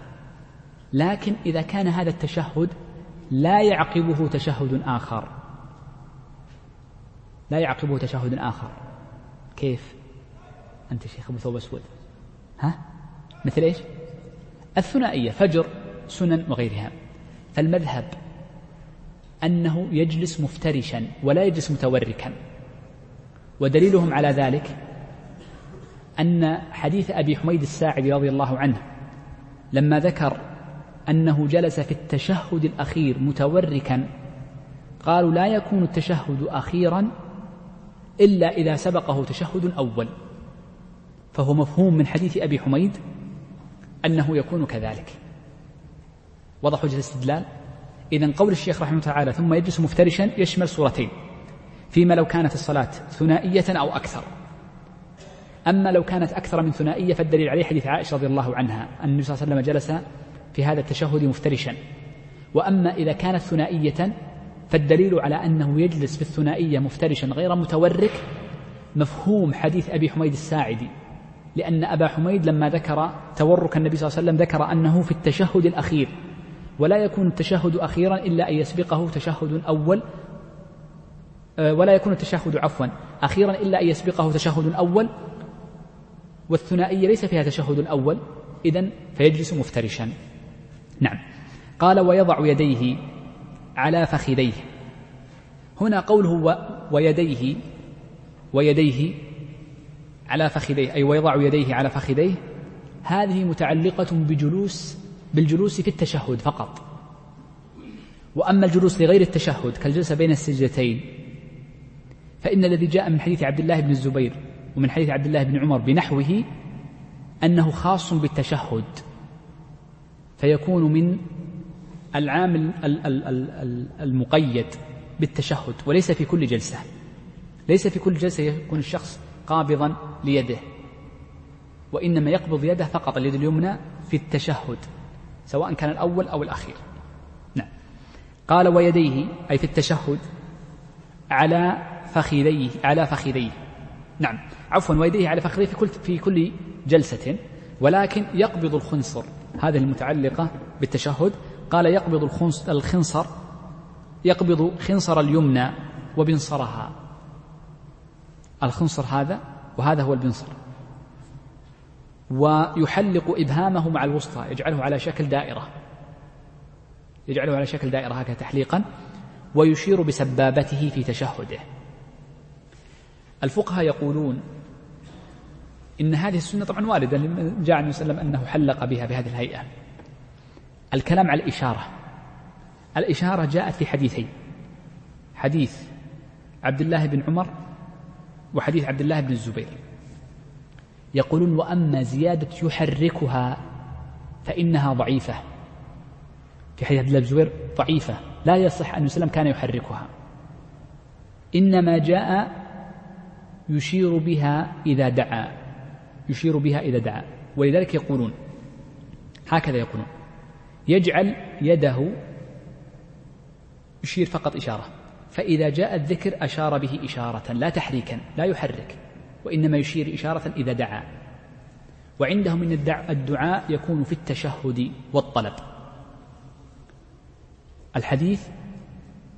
لكن إذا كان هذا التشهد لا يعقبه تشهد آخر. لا يعقبه تشهد آخر. كيف؟ أنت شيخ أبو ثوب أسود. ها؟ مثل إيش؟ الثنائية فجر سنن وغيرها. فالمذهب أنه يجلس مفترشا ولا يجلس متوركا. ودليلهم على ذلك أن حديث أبي حميد الساعدي رضي الله عنه لما ذكر أنه جلس في التشهد الأخير متوركا قالوا لا يكون التشهد أخيرا إلا إذا سبقه تشهد أول فهو مفهوم من حديث أبي حميد أنه يكون كذلك. وضح وجه الاستدلال. إذا قول الشيخ رحمه الله تعالى ثم يجلس مفترشا يشمل صورتين. فيما لو كانت الصلاة ثنائية أو أكثر. أما لو كانت أكثر من ثنائية فالدليل عليه حديث عائشة رضي الله عنها أن النبي صلى الله عليه وسلم جلس في هذا التشهد مفترشا. وأما إذا كانت ثنائية فالدليل على أنه يجلس في الثنائية مفترشا غير متورك مفهوم حديث أبي حميد الساعدي. لأن أبا حميد لما ذكر تورك النبي صلى الله عليه وسلم ذكر أنه في التشهد الأخير ولا يكون التشهد أخيرا إلا أن يسبقه تشهد أول آه، ولا يكون التشهد عفوا أخيرا إلا أن يسبقه تشهد أول والثنائية ليس فيها تشهد أول إذا فيجلس مفترشا. نعم. قال ويضع يديه على فخذيه. هنا قوله ويديه ويديه على فخذيه أي ويضع يديه على فخذيه هذه متعلقة بجلوس بالجلوس في التشهد فقط. وأما الجلوس لغير التشهد كالجلسة بين السجدتين فإن الذي جاء من حديث عبد الله بن الزبير ومن حديث عبد الله بن عمر بنحوه أنه خاص بالتشهد فيكون من العامل المقيد بالتشهد وليس في كل جلسة. ليس في كل جلسة يكون الشخص قابضا ليده. وإنما يقبض يده فقط اليد اليمنى في التشهد سواء كان الأول أو الأخير. نعم. قال ويديه أي في التشهد على فخذيه على فخذيه. نعم. عفوا ويديه على فخذيه في كل في كل جلسة. ولكن يقبض الخنصر. هذه المتعلقة بالتشهد. قال يقبض الخنصر يقبض خنصر اليمنى وبنصرها. الخنصر هذا وهذا هو البنصر. ويحلق إبهامه مع الوسطى يجعله على شكل دائرة. يجعله على شكل دائرة هكذا تحليقا ويشير بسبابته في تشهده. الفقهاء يقولون إن هذه السنة طبعا واردة جاء عن وسلم أنه حلق بها بهذه الهيئة. الكلام على الإشارة. الإشارة جاءت في حديثين. حديث عبد الله بن عمر وحديث عبد الله بن الزبير. يقولون وأما زيادة يحركها فإنها ضعيفة. في حديث عبد الله بن الزبير ضعيفة. لا يصح أن وسلم كان يحركها. إنما جاء يشير بها إذا دعا. يشير بها إذا دعا. ولذلك يقولون هكذا يقولون. يجعل يده يشير فقط إشارة. فإذا جاء الذكر أشار به إشارة لا تحريكا لا يحرك وإنما يشير إشارة إذا دعا. وعندهم من الدعاء يكون في التشهد والطلب. الحديث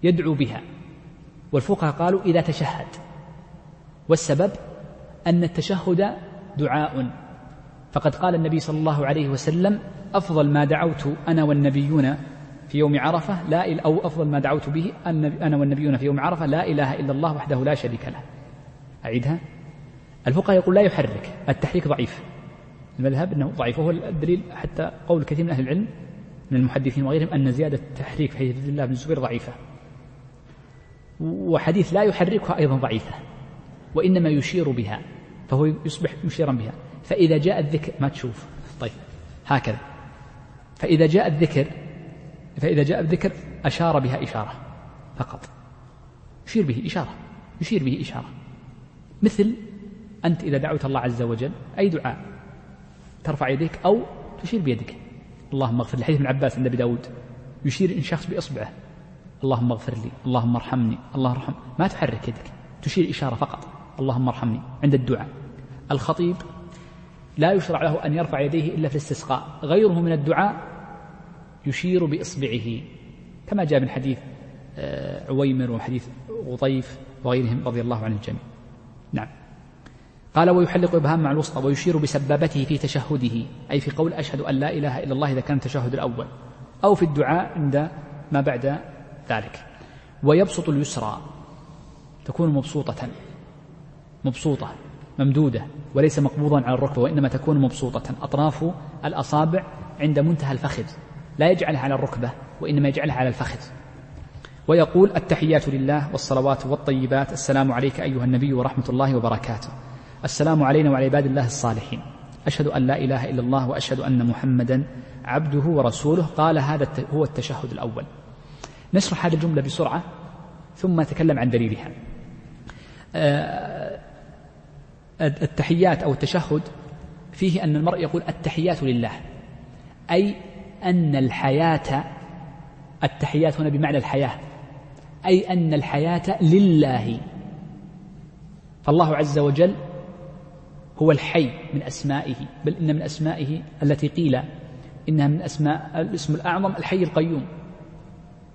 يدعو بها. والفقهاء قالوا إذا تشهد. والسبب أن التشهد دعاء. فقد قال النبي صلى الله عليه وسلم أفضل ما دعوت أنا والنبيون في يوم عرفة لا أو أفضل ما دعوت به أنا والنبيون في يوم عرفة لا إله إلا الله وحده لا شريك له. أعيدها؟ الفقهاء يقول لا يحرك التحريك ضعيف. المذهب أنه ضعيف وهو الدليل حتى قول كثير من أهل العلم من المحدثين وغيرهم أن زيادة التحريك في حديث عبد الله بن الزبير ضعيفة. وحديث لا يحركها أيضا ضعيفة وإنما يشير بها فهو يصبح مشيرا بها. فإذا جاء الذكر ما تشوف. طيب هكذا. فإذا جاء الذكر فإذا جاء الذكر أشار بها إشارة فقط. يشير به إشارة يشير به إشارة. مثل أنت إذا دعوت الله عز وجل أي دعاء ترفع يديك أو تشير بيدك. اللهم اغفر لي. حديث ابن عباس عند أبي داود يشير إن شخص بإصبعه. اللهم اغفر لي. اللهم ارحمني. الله ارحم ما تحرك يدك. تشير إشارة فقط. اللهم ارحمني. عند الدعاء. الخطيب لا يشرع له أن يرفع يديه إلا في الاستسقاء. غيره من الدعاء يشير بإصبعه كما جاء من حديث آه، عويمر وحديث غطيف وغيرهم رضي الله عن الجميع نعم. قال ويحلق إبهام مع الوسطى ويشير بسبابته في تشهده أي في قول أشهد أن لا إله إلا الله إذا كان التشهد الأول أو في الدعاء عند ما بعد ذلك. ويبسط اليسرى تكون مبسوطة مبسوطة ممدودة وليس مقبوضا على الركبة وإنما تكون مبسوطة. أطراف الأصابع عند منتهى الفخذ. لا يجعلها على الركبة وإنما يجعلها على الفخذ. ويقول التحيات لله والصلوات والطيبات. السلام عليك أيها النبي ورحمة الله وبركاته. السلام علينا وعلى عباد الله الصالحين. أشهد أن لا إله إلا الله وأشهد أن محمدا عبده ورسوله. قال هذا هو التشهد الأول. نشرح هذه الجملة بسرعة ثم نتكلم عن دليلها. آه، التحيات أو التشهد فيه أن المرء يقول التحيات لله أي أن الحياة التحيات هنا بمعنى الحياة أي أن الحياة لله. فالله عز وجل هو الحي من أسمائه بل إن من أسمائه التي قيل إنها من أسماء الاسم الأعظم الحي القيوم.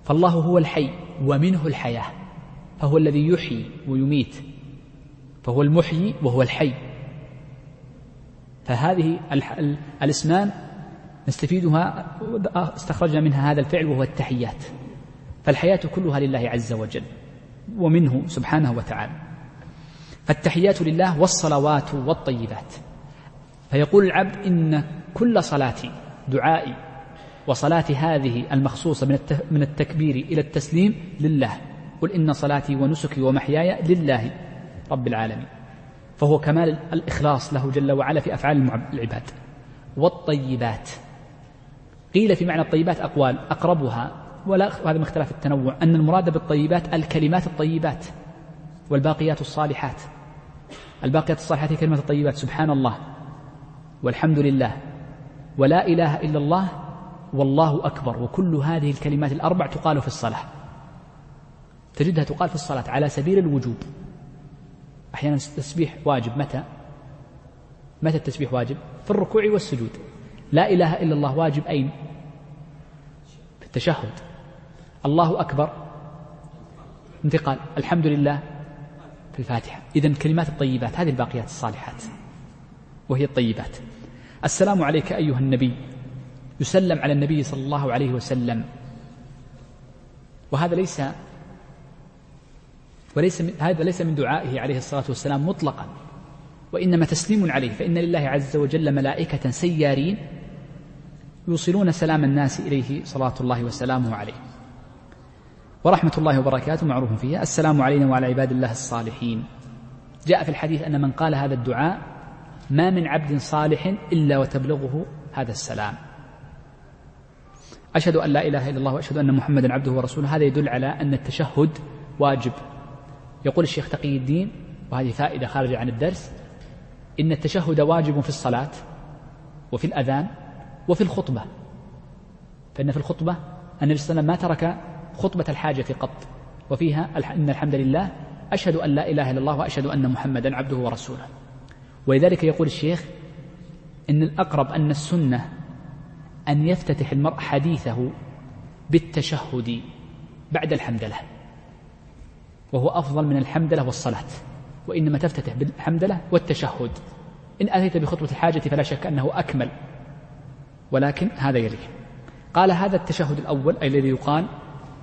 فالله هو الحي ومنه الحياة فهو الذي يحيي ويميت فهو المحيي وهو الحي. فهذه الاسمان نستفيدها استخرجنا منها هذا الفعل وهو التحيات. فالحياة كلها لله عز وجل ومنه سبحانه وتعالى. فالتحيات لله والصلوات والطيبات. فيقول العبد إن كل صلاتي دعائي وصلاتي هذه المخصوصة من التكبير إلى التسليم لله. قل إن صلاتي ونسكي ومحياي لله رب العالمين. فهو كمال الإخلاص له جل وعلا في أفعال العباد. والطيبات. قيل في معنى الطيبات أقوال أقربها ولا وهذا من اختلاف التنوع أن المراد بالطيبات الكلمات الطيبات والباقيات الصالحات. الباقيات الصالحات هي كلمات الطيبات سبحان الله والحمد لله ولا إله إلا الله والله أكبر وكل هذه الكلمات الأربع تقال في الصلاة. تجدها تقال في الصلاة على سبيل الوجوب. أحيانا التسبيح واجب متى؟ متى التسبيح واجب؟ في الركوع والسجود. لا إله إلا الله واجب أين في التشهد الله أكبر. انتقال. الحمد لله في الفاتحة. إذا كلمات الطيبات هذه الباقيات الصالحات. وهي الطيبات. السلام عليك أيها النبي. يسلم على النبي صلى الله عليه وسلم. وهذا ليس وليس من هذا ليس من دعائه عليه الصلاة والسلام مطلقا. وإنما تسليم عليه. فإن لله عز وجل ملائكة سيارين يوصلون سلام الناس إليه صلاة الله وسلامه عليه. ورحمة الله وبركاته معروف فيها. السلام علينا وعلى عباد الله الصالحين. جاء في الحديث أن من قال هذا الدعاء ما من عبد صالح إلا وتبلغه هذا السلام. أشهد أن لا إله إلا الله وأشهد أن محمدا عبده ورسوله. هذا يدل على أن التشهد واجب. يقول الشيخ تقي الدين وهذه فائدة خارجة عن الدرس إن التشهد واجب في الصلاة وفي الأذان وفي الخطبة. فإن في الخطبة النبي صلى الله عليه وسلم ما ترك خطبة الحاجة قط وفيها إن الحمد لله أشهد أن لا إله إلا الله وأشهد أن محمدا عبده ورسوله. ولذلك يقول الشيخ إن الأقرب أن السنة أن يفتتح المرء حديثه بالتشهد بعد الحمدلة وهو أفضل من الحمدلة والصلاة وإنما تفتتح بالحمدلة والتشهد. إن أتيت بخطبة الحاجة فلا شك أنه أكمل ولكن هذا يليه قال هذا التشهد الأول أي الذي يقال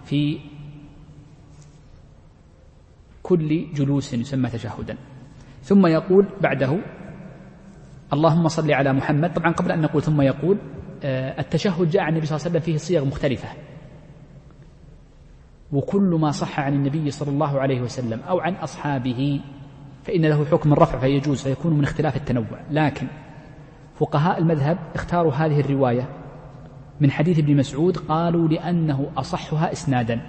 في كل جلوس يسمى تشهدا. ثم يقول بعده اللهم صل على محمد. طبعا قبل أن نقول ثم يقول آه، التشهد جاء عن النبي صلى الله عليه وسلم فيه صيغ مختلفة. وكل ما صح عن النبي صلى الله عليه وسلم أو عن أصحابه فإن له حكم الرفع فيجوز فيكون من اختلاف التنوع. لكن فقهاء المذهب اختاروا هذه الرواية من حديث ابن مسعود قالوا لأنه أصحها إسنادا.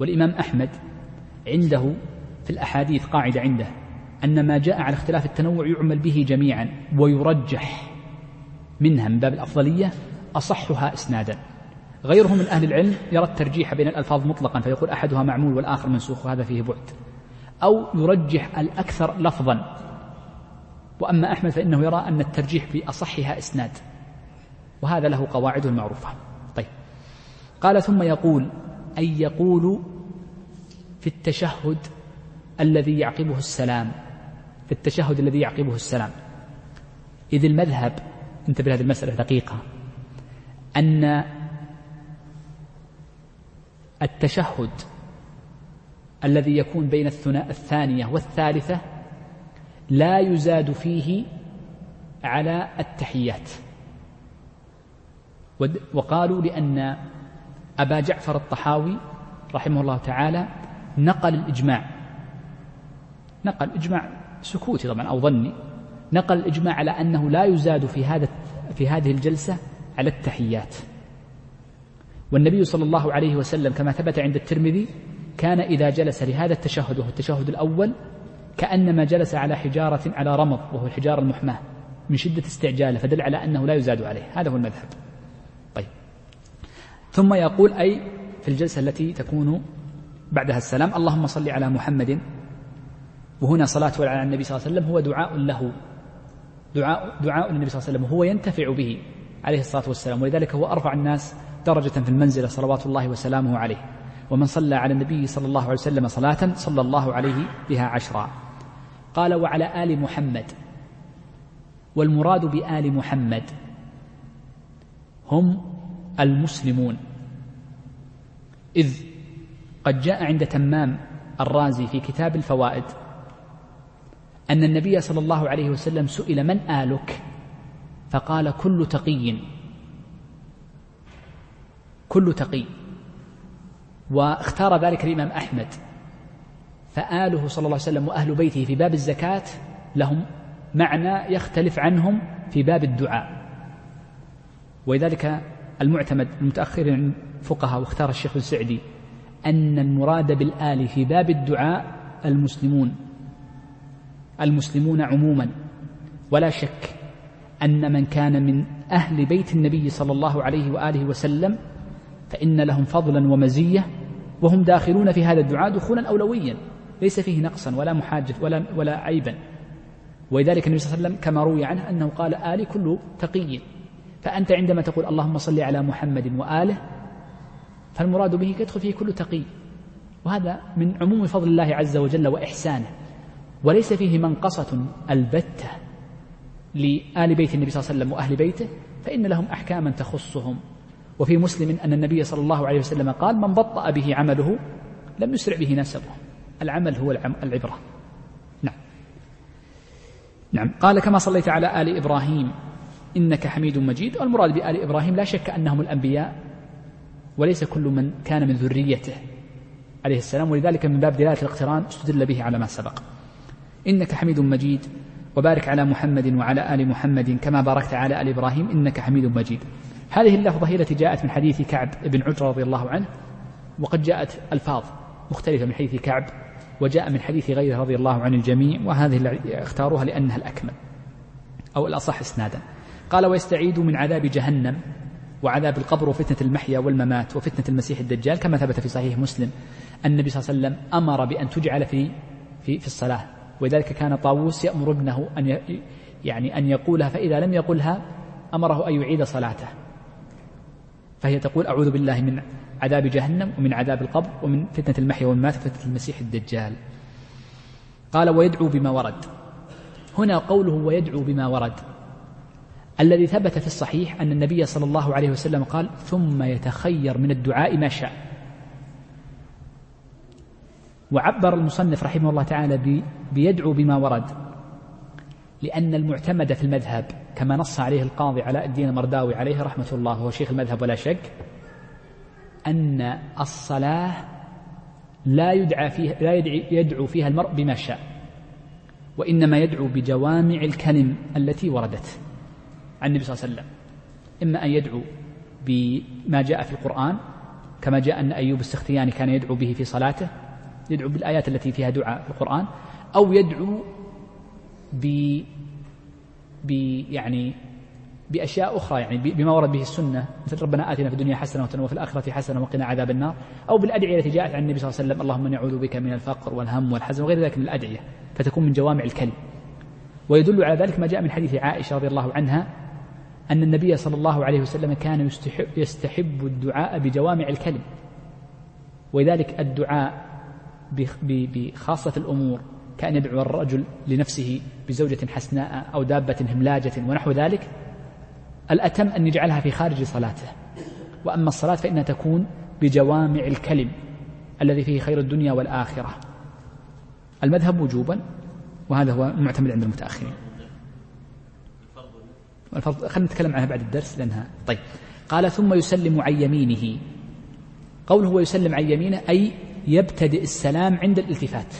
والإمام أحمد عنده في الأحاديث قاعدة عنده أن ما جاء على اختلاف التنوع يعمل به جميعا ويرجح منها من باب الأفضلية أصحها إسنادا. غيره من أهل العلم يرى الترجيح بين الألفاظ مطلقا فيقول أحدها معمول والآخر منسوخ وهذا فيه بعد. أو يرجح الأكثر لفظا. وأما أحمد فإنه يرى أن الترجيح بأصحها إسناد وهذا له قواعده المعروفة طيب. قال ثم يقول أي يقول في التشهد الذي يعقبه السلام في التشهد الذي يعقبه السلام. إذ المذهب انتبه هذه المسألة دقيقة أن التشهد الذي يكون بين الثانية والثالثة لا يزاد فيه على التحيات. وقالوا لأن أبا جعفر الطحاوي رحمه الله تعالى نقل الإجماع. نقل إجماع سكوتي طبعا أو ظني. نقل الإجماع على أنه لا يزاد في هذا في هذه الجلسة على التحيات. والنبي صلى الله عليه وسلم كما ثبت عند الترمذي كان إذا جلس لهذا التشهد وهو التشهد الأول كأنما جلس على حجارة على رمض وهو الحجارة المحماة من شدة استعجاله فدل على أنه لا يزاد عليه. هذا هو المذهب. طيب. ثم يقول أي في الجلسة التي تكون بعدها السلام اللهم صل على محمد. وهنا صلاة على النبي صلى الله عليه وسلم هو دعاء له. دعاء دعاء النبي صلى الله عليه وسلم وهو ينتفع به عليه الصلاة والسلام. ولذلك هو أرفع الناس درجة في المنزلة صلوات الله وسلامه عليه. ومن صلى على النبي صلى الله عليه وسلم صلاة صلى الله عليه بها عشرا. قال وعلى آل محمد. والمراد بآل محمد هم المسلمون. إذ قد جاء عند تمام الرازي في كتاب الفوائد أن النبي صلى الله عليه وسلم سئل من آلك؟ فقال كل تقي. كل تقي. واختار ذلك الإمام أحمد. فآله صلى الله عليه وسلم وأهل بيته في باب الزكاة لهم معنى يختلف عنهم في باب الدعاء. ولذلك المعتمد المتأخر عن فقهاء واختار الشيخ السعدي أن المراد بالآل في باب الدعاء المسلمون المسلمون عموما. ولا شك أن من كان من أهل بيت النبي صلى الله عليه وآله وسلم فإن لهم فضلا ومزية وهم داخلون في هذا الدعاء دخولا أولويا. ليس فيه نقصا ولا محاجة ولا, ولا عيبا. ولذلك النبي صلى الله عليه وسلم كما روي عنه أنه قال آلي كل تقي. فأنت عندما تقول اللهم صل على محمد وآله فالمراد به يدخل فيه كل تقي. وهذا من عموم فضل الله عز وجل وإحسانه. وليس فيه منقصة البتة لآل بيت النبي صلى الله عليه وسلم وأهل بيته فإن لهم أحكاما تخصهم. وفي مسلم أن النبي صلى الله عليه وسلم قال من بطأ به عمله لم يسرع به نسبه. العمل هو العبرة. نعم. نعم. قال كما صليت على آل إبراهيم إنك حميد مجيد. والمراد بآل إبراهيم لا شك أنهم الأنبياء وليس كل من كان من ذريته عليه السلام. ولذلك من باب دلالة الاقتران استدل به على ما سبق. إنك حميد مجيد وبارك على محمد وعلى آل محمد كما باركت على آل إبراهيم إنك حميد مجيد. هذه اللفظة هي التي جاءت من حديث كعب بن عجرة رضي الله عنه وقد جاءت ألفاظ مختلفة من حديث كعب وجاء من حديث غيره رضي الله عن الجميع وهذه اختاروها لأنها الأكمل أو الأصح إسنادا. قال ويستعيد من عذاب جهنم وعذاب القبر وفتنة المحيا والممات وفتنة المسيح الدجال كما ثبت في صحيح مسلم النبي صلى الله عليه وسلم أمر بأن تجعل في في في الصلاة. ولذلك كان طاووس يأمر ابنه أن يعني أن يقولها فإذا لم يقلها أمره أن يعيد صلاته. فهي تقول أعوذ بالله من عذاب جهنم ومن عذاب القبر ومن فتنة المحيا والممات وفتنة المسيح الدجال. قال ويدعو بما ورد. هنا قوله ويدعو بما ورد الذي ثبت في الصحيح أن النبي صلى الله عليه وسلم قال ثم يتخير من الدعاء ما شاء وعبر المصنف رحمه الله تعالى بيدعو بما ورد. لأن المعتمد في المذهب كما نص عليه القاضي علاء الدين المرداوي عليه رحمة الله وهو شيخ المذهب ولا شك أن الصلاة لا يدعى فيها لا يدعو فيها المرء بما شاء وإنما يدعو بجوامع الكلم التي وردت عن النبي صلى الله عليه وسلم. إما أن يدعو بما جاء في القرآن كما جاء أن أيوب السختياني كان يدعو به في صلاته يدعو بالآيات التي فيها دعاء في القرآن أو يدعو ب ب يعني بأشياء أخرى يعني بما ورد به السنة مثل ربنا آتنا في الدنيا حسنة وفي الآخرة حسنة وقنا عذاب النار أو بالأدعية التي جاءت عن النبي صلى الله عليه وسلم اللهم نعوذ بك من الفقر والهم والحزن وغير ذلك من الأدعية فتكون من جوامع الكلم ويدل على ذلك ما جاء من حديث عائشة رضي الله عنها أن النبي صلى الله عليه وسلم كان يستحب, يستحب الدعاء بجوامع الكلم ولذلك الدعاء بخاصة الأمور كأن يدعو الرجل لنفسه بزوجة حسناء أو دابة هملاجة ونحو ذلك الأتم أن يجعلها في خارج صلاته. وأما الصلاة فإنها تكون بجوامع الكلم الذي فيه خير الدنيا والآخرة. المذهب وجوبا وهذا هو المعتمد عند المتأخرين. الفرض خلينا نتكلم عنها بعد الدرس لأنها طيب. قال ثم يسلم عن يمينه. قوله ويسلم عن يمينه أي يبتدئ السلام عند الالتفات.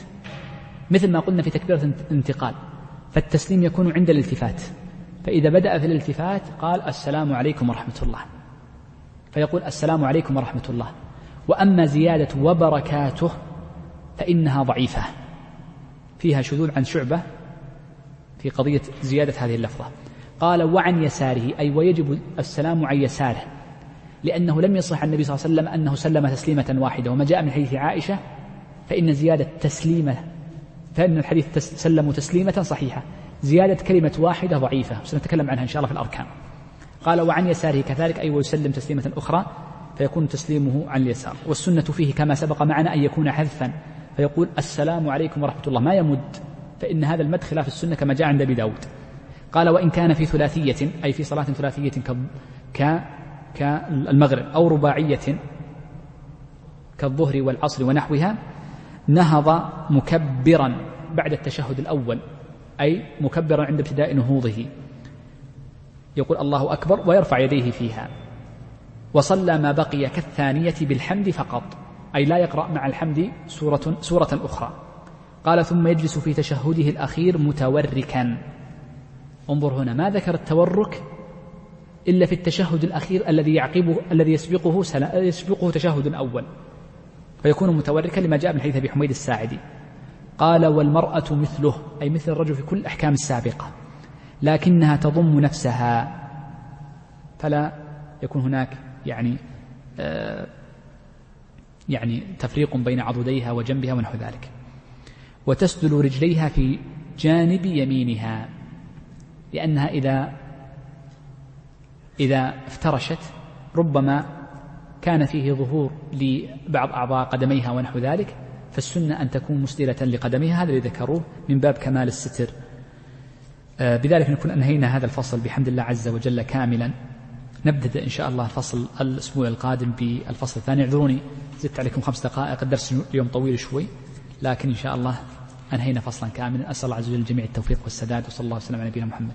مثل ما قلنا في تكبيرة الانتقال فالتسليم يكون عند الالتفات. فإذا بدأ في الالتفات قال السلام عليكم ورحمة الله. فيقول السلام عليكم ورحمة الله. وأما زيادة وبركاته فإنها ضعيفة. فيها شذوذ عن شعبة في قضية زيادة هذه اللفظة. قال وعن يساره أي ويجب السلام عن يساره لأنه لم يصح عن النبي صلى الله عليه وسلم أنه سلم تسليمة واحدة. وما جاء من حديث عائشة فإن زيادة تسليمة فإن الحديث سلموا تسليمة صحيحة. زيادة كلمة واحدة ضعيفة سنتكلم عنها إن شاء الله في الأركان. قال وعن يساره كذلك أي ويسلم تسليمة أخرى فيكون تسليمه عن اليسار. والسنة فيه كما سبق معنا أن يكون حذفا فيقول السلام عليكم ورحمة الله. ما يمد فإن هذا المد خلاف السنة كما جاء عند أبي داود. قال وإن كان في ثلاثية أي في صلاة ثلاثية ك كالمغرب أو رباعية كالظهر والعصر ونحوها نهض مكبرا بعد التشهد الأول أي مكبرا عند ابتداء نهوضه. يقول الله أكبر ويرفع يديه فيها. وصلى ما بقي كالثانية بالحمد فقط أي لا يقرأ مع الحمد سورة, سورة أخرى. قال ثم يجلس في تشهده الأخير متوركا. انظر هنا ما ذكر التورك إلا في التشهد الأخير الذي يعقبه الذي يسبقه يسبقه تشهد أول فيكون متوركا لما جاء من حديث أبي حميد الساعدي. قال والمرأة مثله أي مثل الرجل في كل الأحكام السابقة لكنها تضم نفسها فلا يكون هناك يعني آه يعني تفريق بين عضديها وجنبها ونحو ذلك. وتسدل رجليها في جانب يمينها لأنها إذا إذا افترشت ربما كان فيه ظهور لبعض أعضاء قدميها ونحو ذلك فالسنة أن تكون مسدلة لقدميها هذا اللي ذكروه من باب كمال الستر. آه، بذلك نكون أنهينا هذا الفصل بحمد الله عز وجل كاملا. نبدأ إن شاء الله الفصل الأسبوع القادم بالفصل الثاني. اعذروني زدت عليكم خمس دقائق الدرس اليوم طويل شوي لكن إن شاء الله أنهينا فصلا كاملا. أسأل الله عز وجل الجميع التوفيق والسداد وصلى الله وسلم على نبينا محمد.